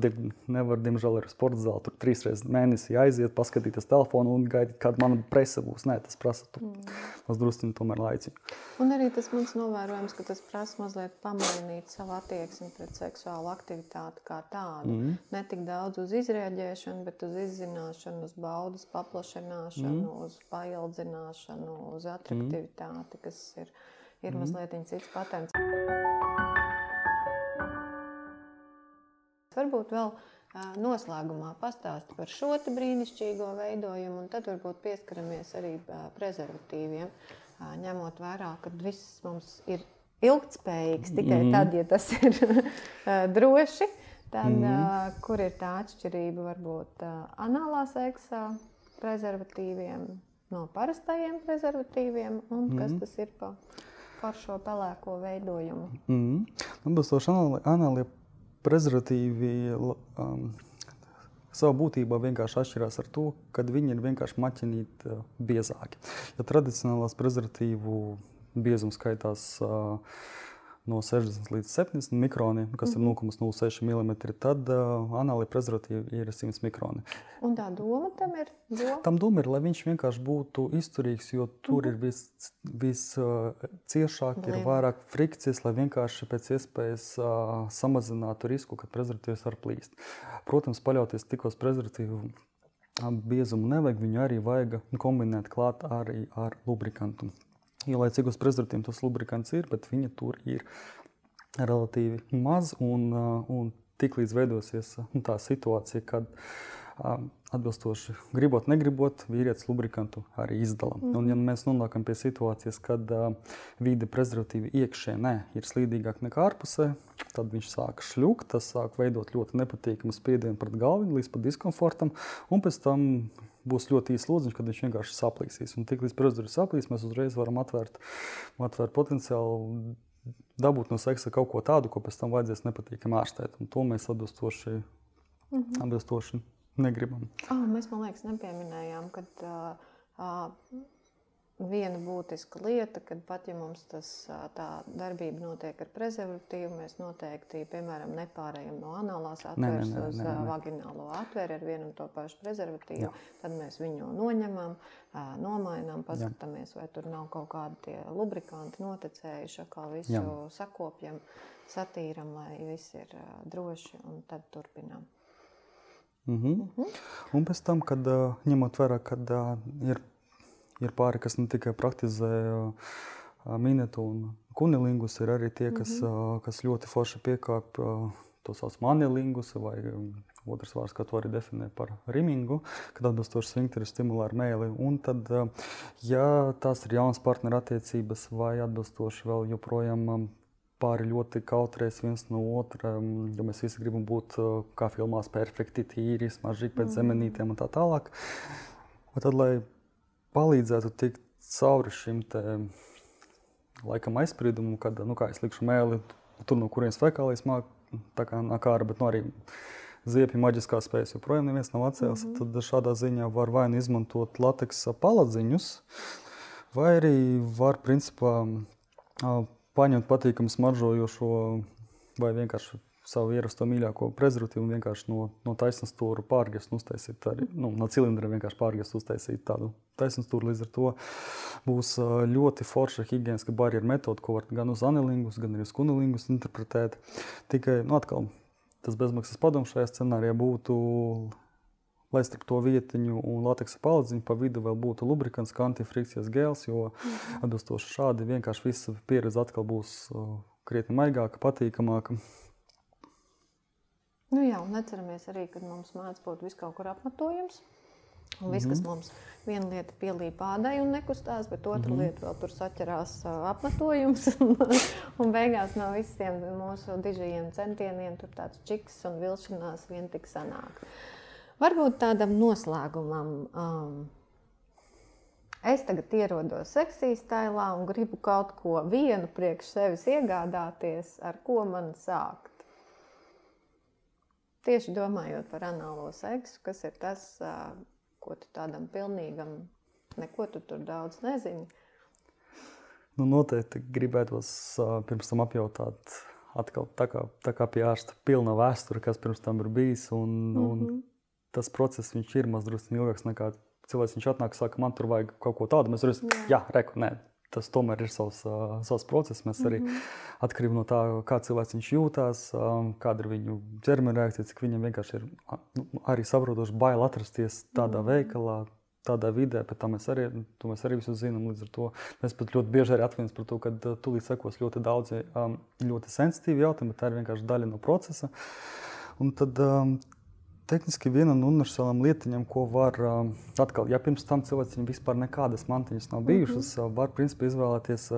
nevar diemžēl, ar sporta zāli tur trīs reizes mēnesī aiziet, paskatīties telefonu un gaidīt, kad mana presa būs. Nē, tas prasa mm. druskuļi tomēr laiciņu. Un arī tas mums novērojams, ka tas prasa mazliet pamainīt savu attieksmi pret seksuālu aktivitāti kā tādu. Mm. Ne tik daudz uz izrēģēšanu, bet uz izzināšanu, uz baudas paplašināšanu, mm. uz paildzināšanu, uz atraktivitāti, kas ir ir mm. mazliet cits patents. Varbūt vēl noslēgumā pastāsti par šo brīnišķīgo veidojumu, un tad varbūt pieskaramies arī prezervatīviem, ņemot vērā, ka viss mums ir ilgspējīgs tikai mm. tad, ja tas ir droši. Tad, mm. kur ir tā atšķirība varbūt anālā seksā, prezervatīviem no parastajiem prezervatīviem, un mm. kas tas ir pa par šo pelēko veidojumu? Mm. Atbilstoši anālie prezervatīvi um, savā būtībā vienkārši atšķirās ar to, ka viņi ir vienkārši maķinīti uh, biezāki. Ja tradicionālās prezervatīvu biezums skaitās uh, no 60 līdz 70 mikroniem, kas mm -hmm. ir 0,06 mm, tad uh, anāli prezervatīvi ir 100 mikroni. Un tā doma tam ir? Doma? Tam doma ir, lai viņš vienkārši būtu izturīgs, jo tur mm -hmm. ir visciešāk, vis, uh, ir vairāk frikcijas, lai vienkārši pēc iespējas uh, samazinātu risku, ka prezervatīvs var plīst. Protams, paļauties tikai uz prezervatīvu biezumu nevajag, viņu arī vajag kombinēt klāt arī ar lubrikantu. Uz prezervatīviem tas lubrikants ir, bet viņa tur ir relatīvi maz. Un, un tiklīdz veidosies tā situācija, kad atbilstoši gribot, negribot, vīrietis lubrikantu arī izdala. Mm. Un, ja mēs nonākam pie situācijas, kad vide prezervatīvi iekšēnē ir slīdīgāk nekā ārpusē, tad viņš sāk šļukt, tas sāk veidot ļoti nepatīkamu spiedienu pret galvu līdz pat diskomfortam, un pēc tam būs ļoti īsts lodziņš, kad viņš vienkārši saplīsīs. Un tik līdz prezidents saplīs, mēs uzreiz varam atvērt, atvērt potenciālu dabūt no seksa kaut ko tādu, ko pēc tam vajadzēs nepatīkami ārstēt. Un to mēs atbilstoši, mm -hmm. atbilstoši negribam. Oh, mēs, man liekas, nepieminējām, ka uh, uh, viena būtiska lieta, kad pat ja mums tas, tā darbība notiek ar prezervatīvu, mēs noteikti, piemēram, nepārējām no anālās atveres ne, ne, ne, uz ne, ne. vaginālo atveri ar vienu un to pašu prezervatīvu. Jā. Tad mēs viņu noņemam, nomainām, paskatāmies, vai tur nav kaut kādi tie lubrikanti noticējuši, atkal visu Jā. sakopjam, satīram, lai viss ir droši un tad turpinām. Mm -hmm. Mm -hmm. Un pēc tam, kad ņemot vērā, kad ir Ir pāri, kas ne tikai praktizē minētu un kunilingus, ir arī tie, kas, mm -hmm. kas ļoti forši piekāp to sauc manilingus vai otrs vārds, kā to arī definē par rimingu, kad atbilstoši svinkteri stimulē ar mēli. Un tad, ja tās ir jaunas partneru attiecības vai atbilstoši vēl joprojām pāri ļoti kautrēs viens no otra, jo mēs visi gribam būt kā filmās perfekti, tīri, smaržīgi pēc mm. zemenītēm un tā tālāk. Un tad, lai palīdzētu tikt cauri šim te, laikam aizspriedumam, kad, nu, es likšu mēli, tur no kurienes fekālijas māk, tā kā nāk ārā, bet nu, arī ziepju maģiskā spējas joprojām neviens nav atcēlis. Mm -hmm. Tad šādā ziņā var vai nu izmantot lateksa paladziņus, vai arī var principā paņemt patīkamu smaržojošo vai vienkārši savu ierasto mīļāko prezervatīvu un vienkārši no, no taisnas stūra pārgriezt un uztaisīt arī, nu, no cilindra vienkārši pārgriezt uztaisīt tādu taisnas stūru. Līdz ar to būs ļoti forša higieniska barjeru metode, ko var gan uz anilingus, gan arī uz kunilingus interpretēt. Tikai, nu, atkal, tas bezmaksas padoms šajā scenārijā būtu, lai starp to vietiņu un lateksa paladziņu pa vidu vēl būtu lubrikants, kā antifrikcijas gēls, jo mhm. atbilstoši šādi vienkārši visa pieredze atkal būs krietni maigāka, patīkamāka. Nu jā, un atceramies arī, ka mums mācās būt vis kaut kur apmetojums. Un viss, kas mhm. mums viena lieta pielīp ādai un nekustās, bet otra mm -hmm. lieta vēl tur saķerās apmetojums. un beigās no visiem mūsu dižajiem centieniem tur tāds čiks un vilšanās vien tik sanāk. Varbūt tādam noslēgumam. Um, Es tagad ierodos seksijas stilā un gribu kaut ko vienu priekš sevis iegādāties, ar ko man sākt. Tieši domājot par anālo seksu, kas ir tas, ko tu tādam pilnīgam, neko tu tur daudz nezini. Nu, noteikti gribētos pirms tam apjautāt, atkal tā kā, tā kā pie ārsta pilna vēsture, kas pirms tam ir bijis. Un, mm -hmm. un mhm. tas process ir mazliet ilgāks nekā cilvēks. Viņš atnāk, saka, man tur vajag kaut ko tādu. Mēs varam, jā, jā reku, nē, tas tomēr ir savs, savs process. Mēs arī mm -hmm. atkarībā no tā, kā cilvēks jūtas, kāda ir viņu ķermeņa reakcija, cik viņam vienkārši ir nu, arī saprotoši bail atrasties tādā mm -hmm. veikalā. Tādā vidē, bet tā mēs arī, to mēs arī visu zinām. Līdz ar to mēs pat ļoti bieži arī atvainojamies par to, ka tūlīt sekos ļoti daudzi ļoti sensitīvi jautājumi, bet tā ir vienkārši daļa no procesa. Un tad Tehniski viena no universālām lietiņām, ko var atkal, ja pirms tam cilvēcim vispār nekādas mantiņas nav bijušas, mm -hmm. var principā izvēlēties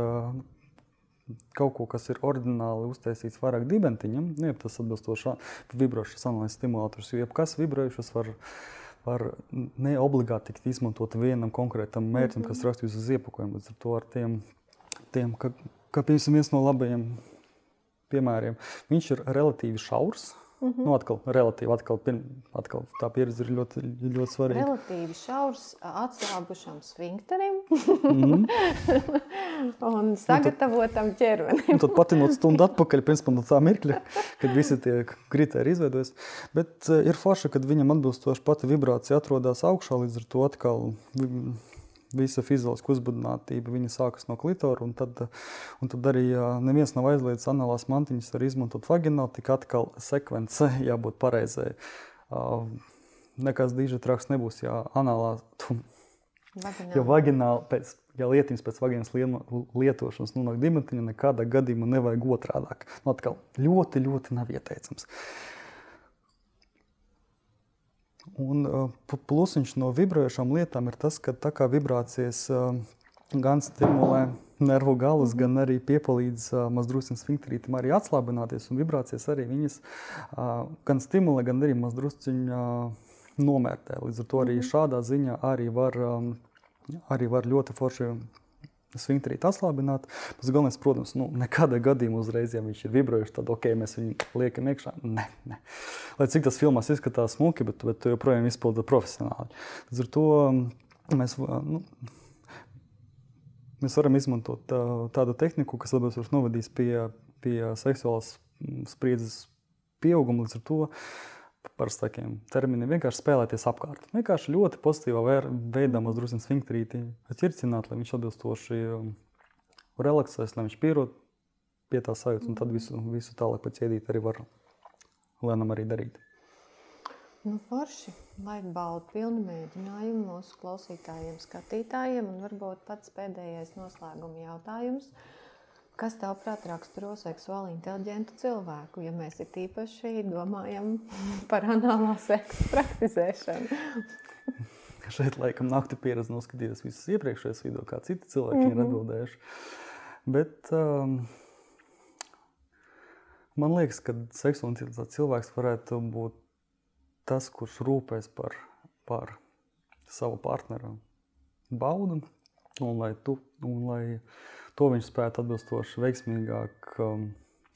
kaut ko, kas ir ordināli uztaisīts vairāk dibentiņam, nu, ja tas atbilstoši vibrošanas analīzes stimulators, jo jebkas vibrējušas var, var ne obligāti tikt izmantot vienam konkrētam mērķim, mm -hmm. kas mhm. rakstīts uz iepakojuma. Līdz ar to ar tiem, tiem ka, ka piemēram, viens no labajiem piemēriem, viņš ir relatīvi šaurs, Mm -hmm. nu, atkal, relatīvi, atkal, pirm, atkal tā pieredze ir ļoti, ļoti svarīga. Relatīvi šaurs, atslābušam sfinkterim mm -hmm. un sagatavotam ķermenim. tad patinot stundu atpakaļ, principā no tā mirkļa, kad visi tie kritēri izveidojas. Bet uh, ir forši, kad viņam atbilstoši pati vibrācija atrodas augšā, līdz ar to atkal visa fizioloģiska uzbudinātība sākas no klitora. Un tad, un tad arī neviens nav aizliedzis anālās mantiņas arī izmantot vagināli, tik atkal sekvence jābūt pareizai. Nekas diži traks nebūs, ja anālā. Vagināli. Jo vagināli pēc, ja lietiņas pēc vagīnas lietošanas nonāk dimetiņa, nekādā gadījumā nevajag otrādāk. Nu, atkal ļoti, ļoti nav ieteicams. Uh, Un uh, plusiņš no vibrējošām lietām ir tas, ka tā kā vibrācijas uh, gan stimulē nervu galus, gan arī piepalīdz uh, mazdrusciņu sfinkterītam arī atslābināties, un vibrācijas arī viņas gan stimulē, gan arī mazdrusciņu nomērtē. Līdz ar to arī mhm. šādā ziņā arī var, um, arī var ļoti forši svintrīt atslābināt. Tas galvenais, protams, nu, nekādā gadījumā uzreiz, ja viņš ir vibrējuši, tad ok, mēs viņu liekam iekšā. Nē, nē. Lai cik tas filmās izskatās smuki, bet, bet tu joprojām izpildi profesionāli. Līdz ar to mm, mēs, nu, mēs varam izmantot tā, tādu tehniku, kas varbūt novadīs pie, pie seksuālas mm, spriedzes pieauguma. Līdz ar to parasti tādiem terminiem vienkārši spēlēties apkārt. Vienkārši ļoti pozitīvā veidā drusku svingrītī ķircināt, lai viņš atbilstoši um, relaksēs, lai viņš pierod pie tā sajūtas, un tad visu, visu tālāk pēc iedīt arī var lēnām arī darīt. Nu, forši, lai baudu pilnu mēģinājumu mūsu klausītājiem, skatītājiem, un varbūt pats pēdējais noslēguma jautājums. Uh, Kas tavuprāt raksturo seksuāli inteliģentu cilvēku, ja mēs ir īpaši domājam par anālā seksa praktizēšanu? Šeit laikam nakti pieredze noskatīties visus iepriekšējos video, kā citi cilvēki mm -hmm. ir mhm. atbildējuši. Bet um, man liekas, ka seksuāli inteliģents cilvēks varētu būt tas, kurš rūpēs par, par savu partneru baudu un lai tu, un lai to viņš spētu atbilstoši veiksmīgāk um,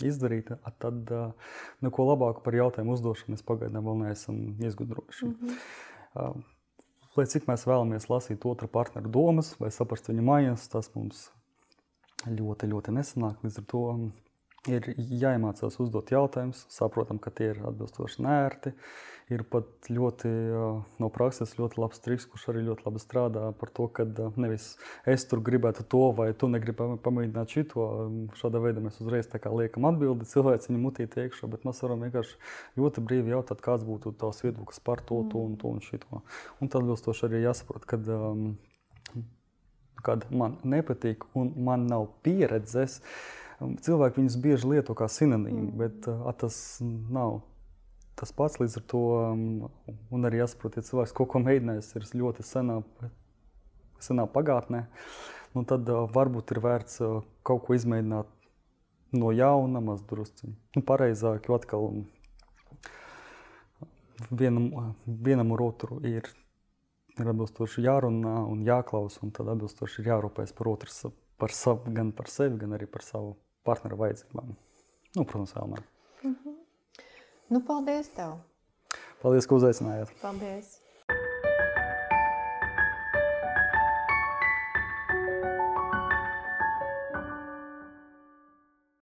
izdarīt, tad uh, neko labāku par jautājumu uzdošanu mēs pagaidām vēl neesam izgudrojuši. Mm -hmm. uh, lai cik mēs vēlamies lasīt otra partneru domas vai saprast viņa mājas, tas mums ļoti, ļoti nesanāk. Līdz ar to um, ir jāiemācās uzdot jautājumus, saprotam, ka tie ir atbilstoši nērti, Ir pat ļoti no prakses ļoti labs triks, kurš arī ļoti labi strādā par to, ka nevis es tur gribētu to, vai tu negribi pamēģināt šito. Šādā veidā mēs uzreiz liekam atbildi cilvēku viņu mutīt iekšā, bet mēs varam vienkārši ļoti brīvi jautāt, kāds būtu tavs viedoklis par to, to un to un šito. Un tad atbilstoši arī jāsaprot, kad, um, kad man nepatīk un man nav pieredzes. Cilvēki viņus bieži lieto kā sinonīmu, bet uh, tas nav tas pats līdz ar to, um, arī jāsaprot, ja cilvēks kaut ko mēģinājis, ir ļoti senā, senā pagātnē, nu tad uh, varbūt ir vērts uh, kaut ko izmēģināt no jauna, maz drusciņi. Nu, pareizāk, jo atkal vienam, vienam ar otru ir, ir atbilstoši jārunā un jāklausa, un tad atbilstoši ir jārūpēs par otru, par savu, gan par sevi, gan arī par savu partneru vajadzībām. Nu, protams, vēlmēr. Mm -hmm. Nu, paldies tev! Paldies, ka uzaicinājāt! Paldies!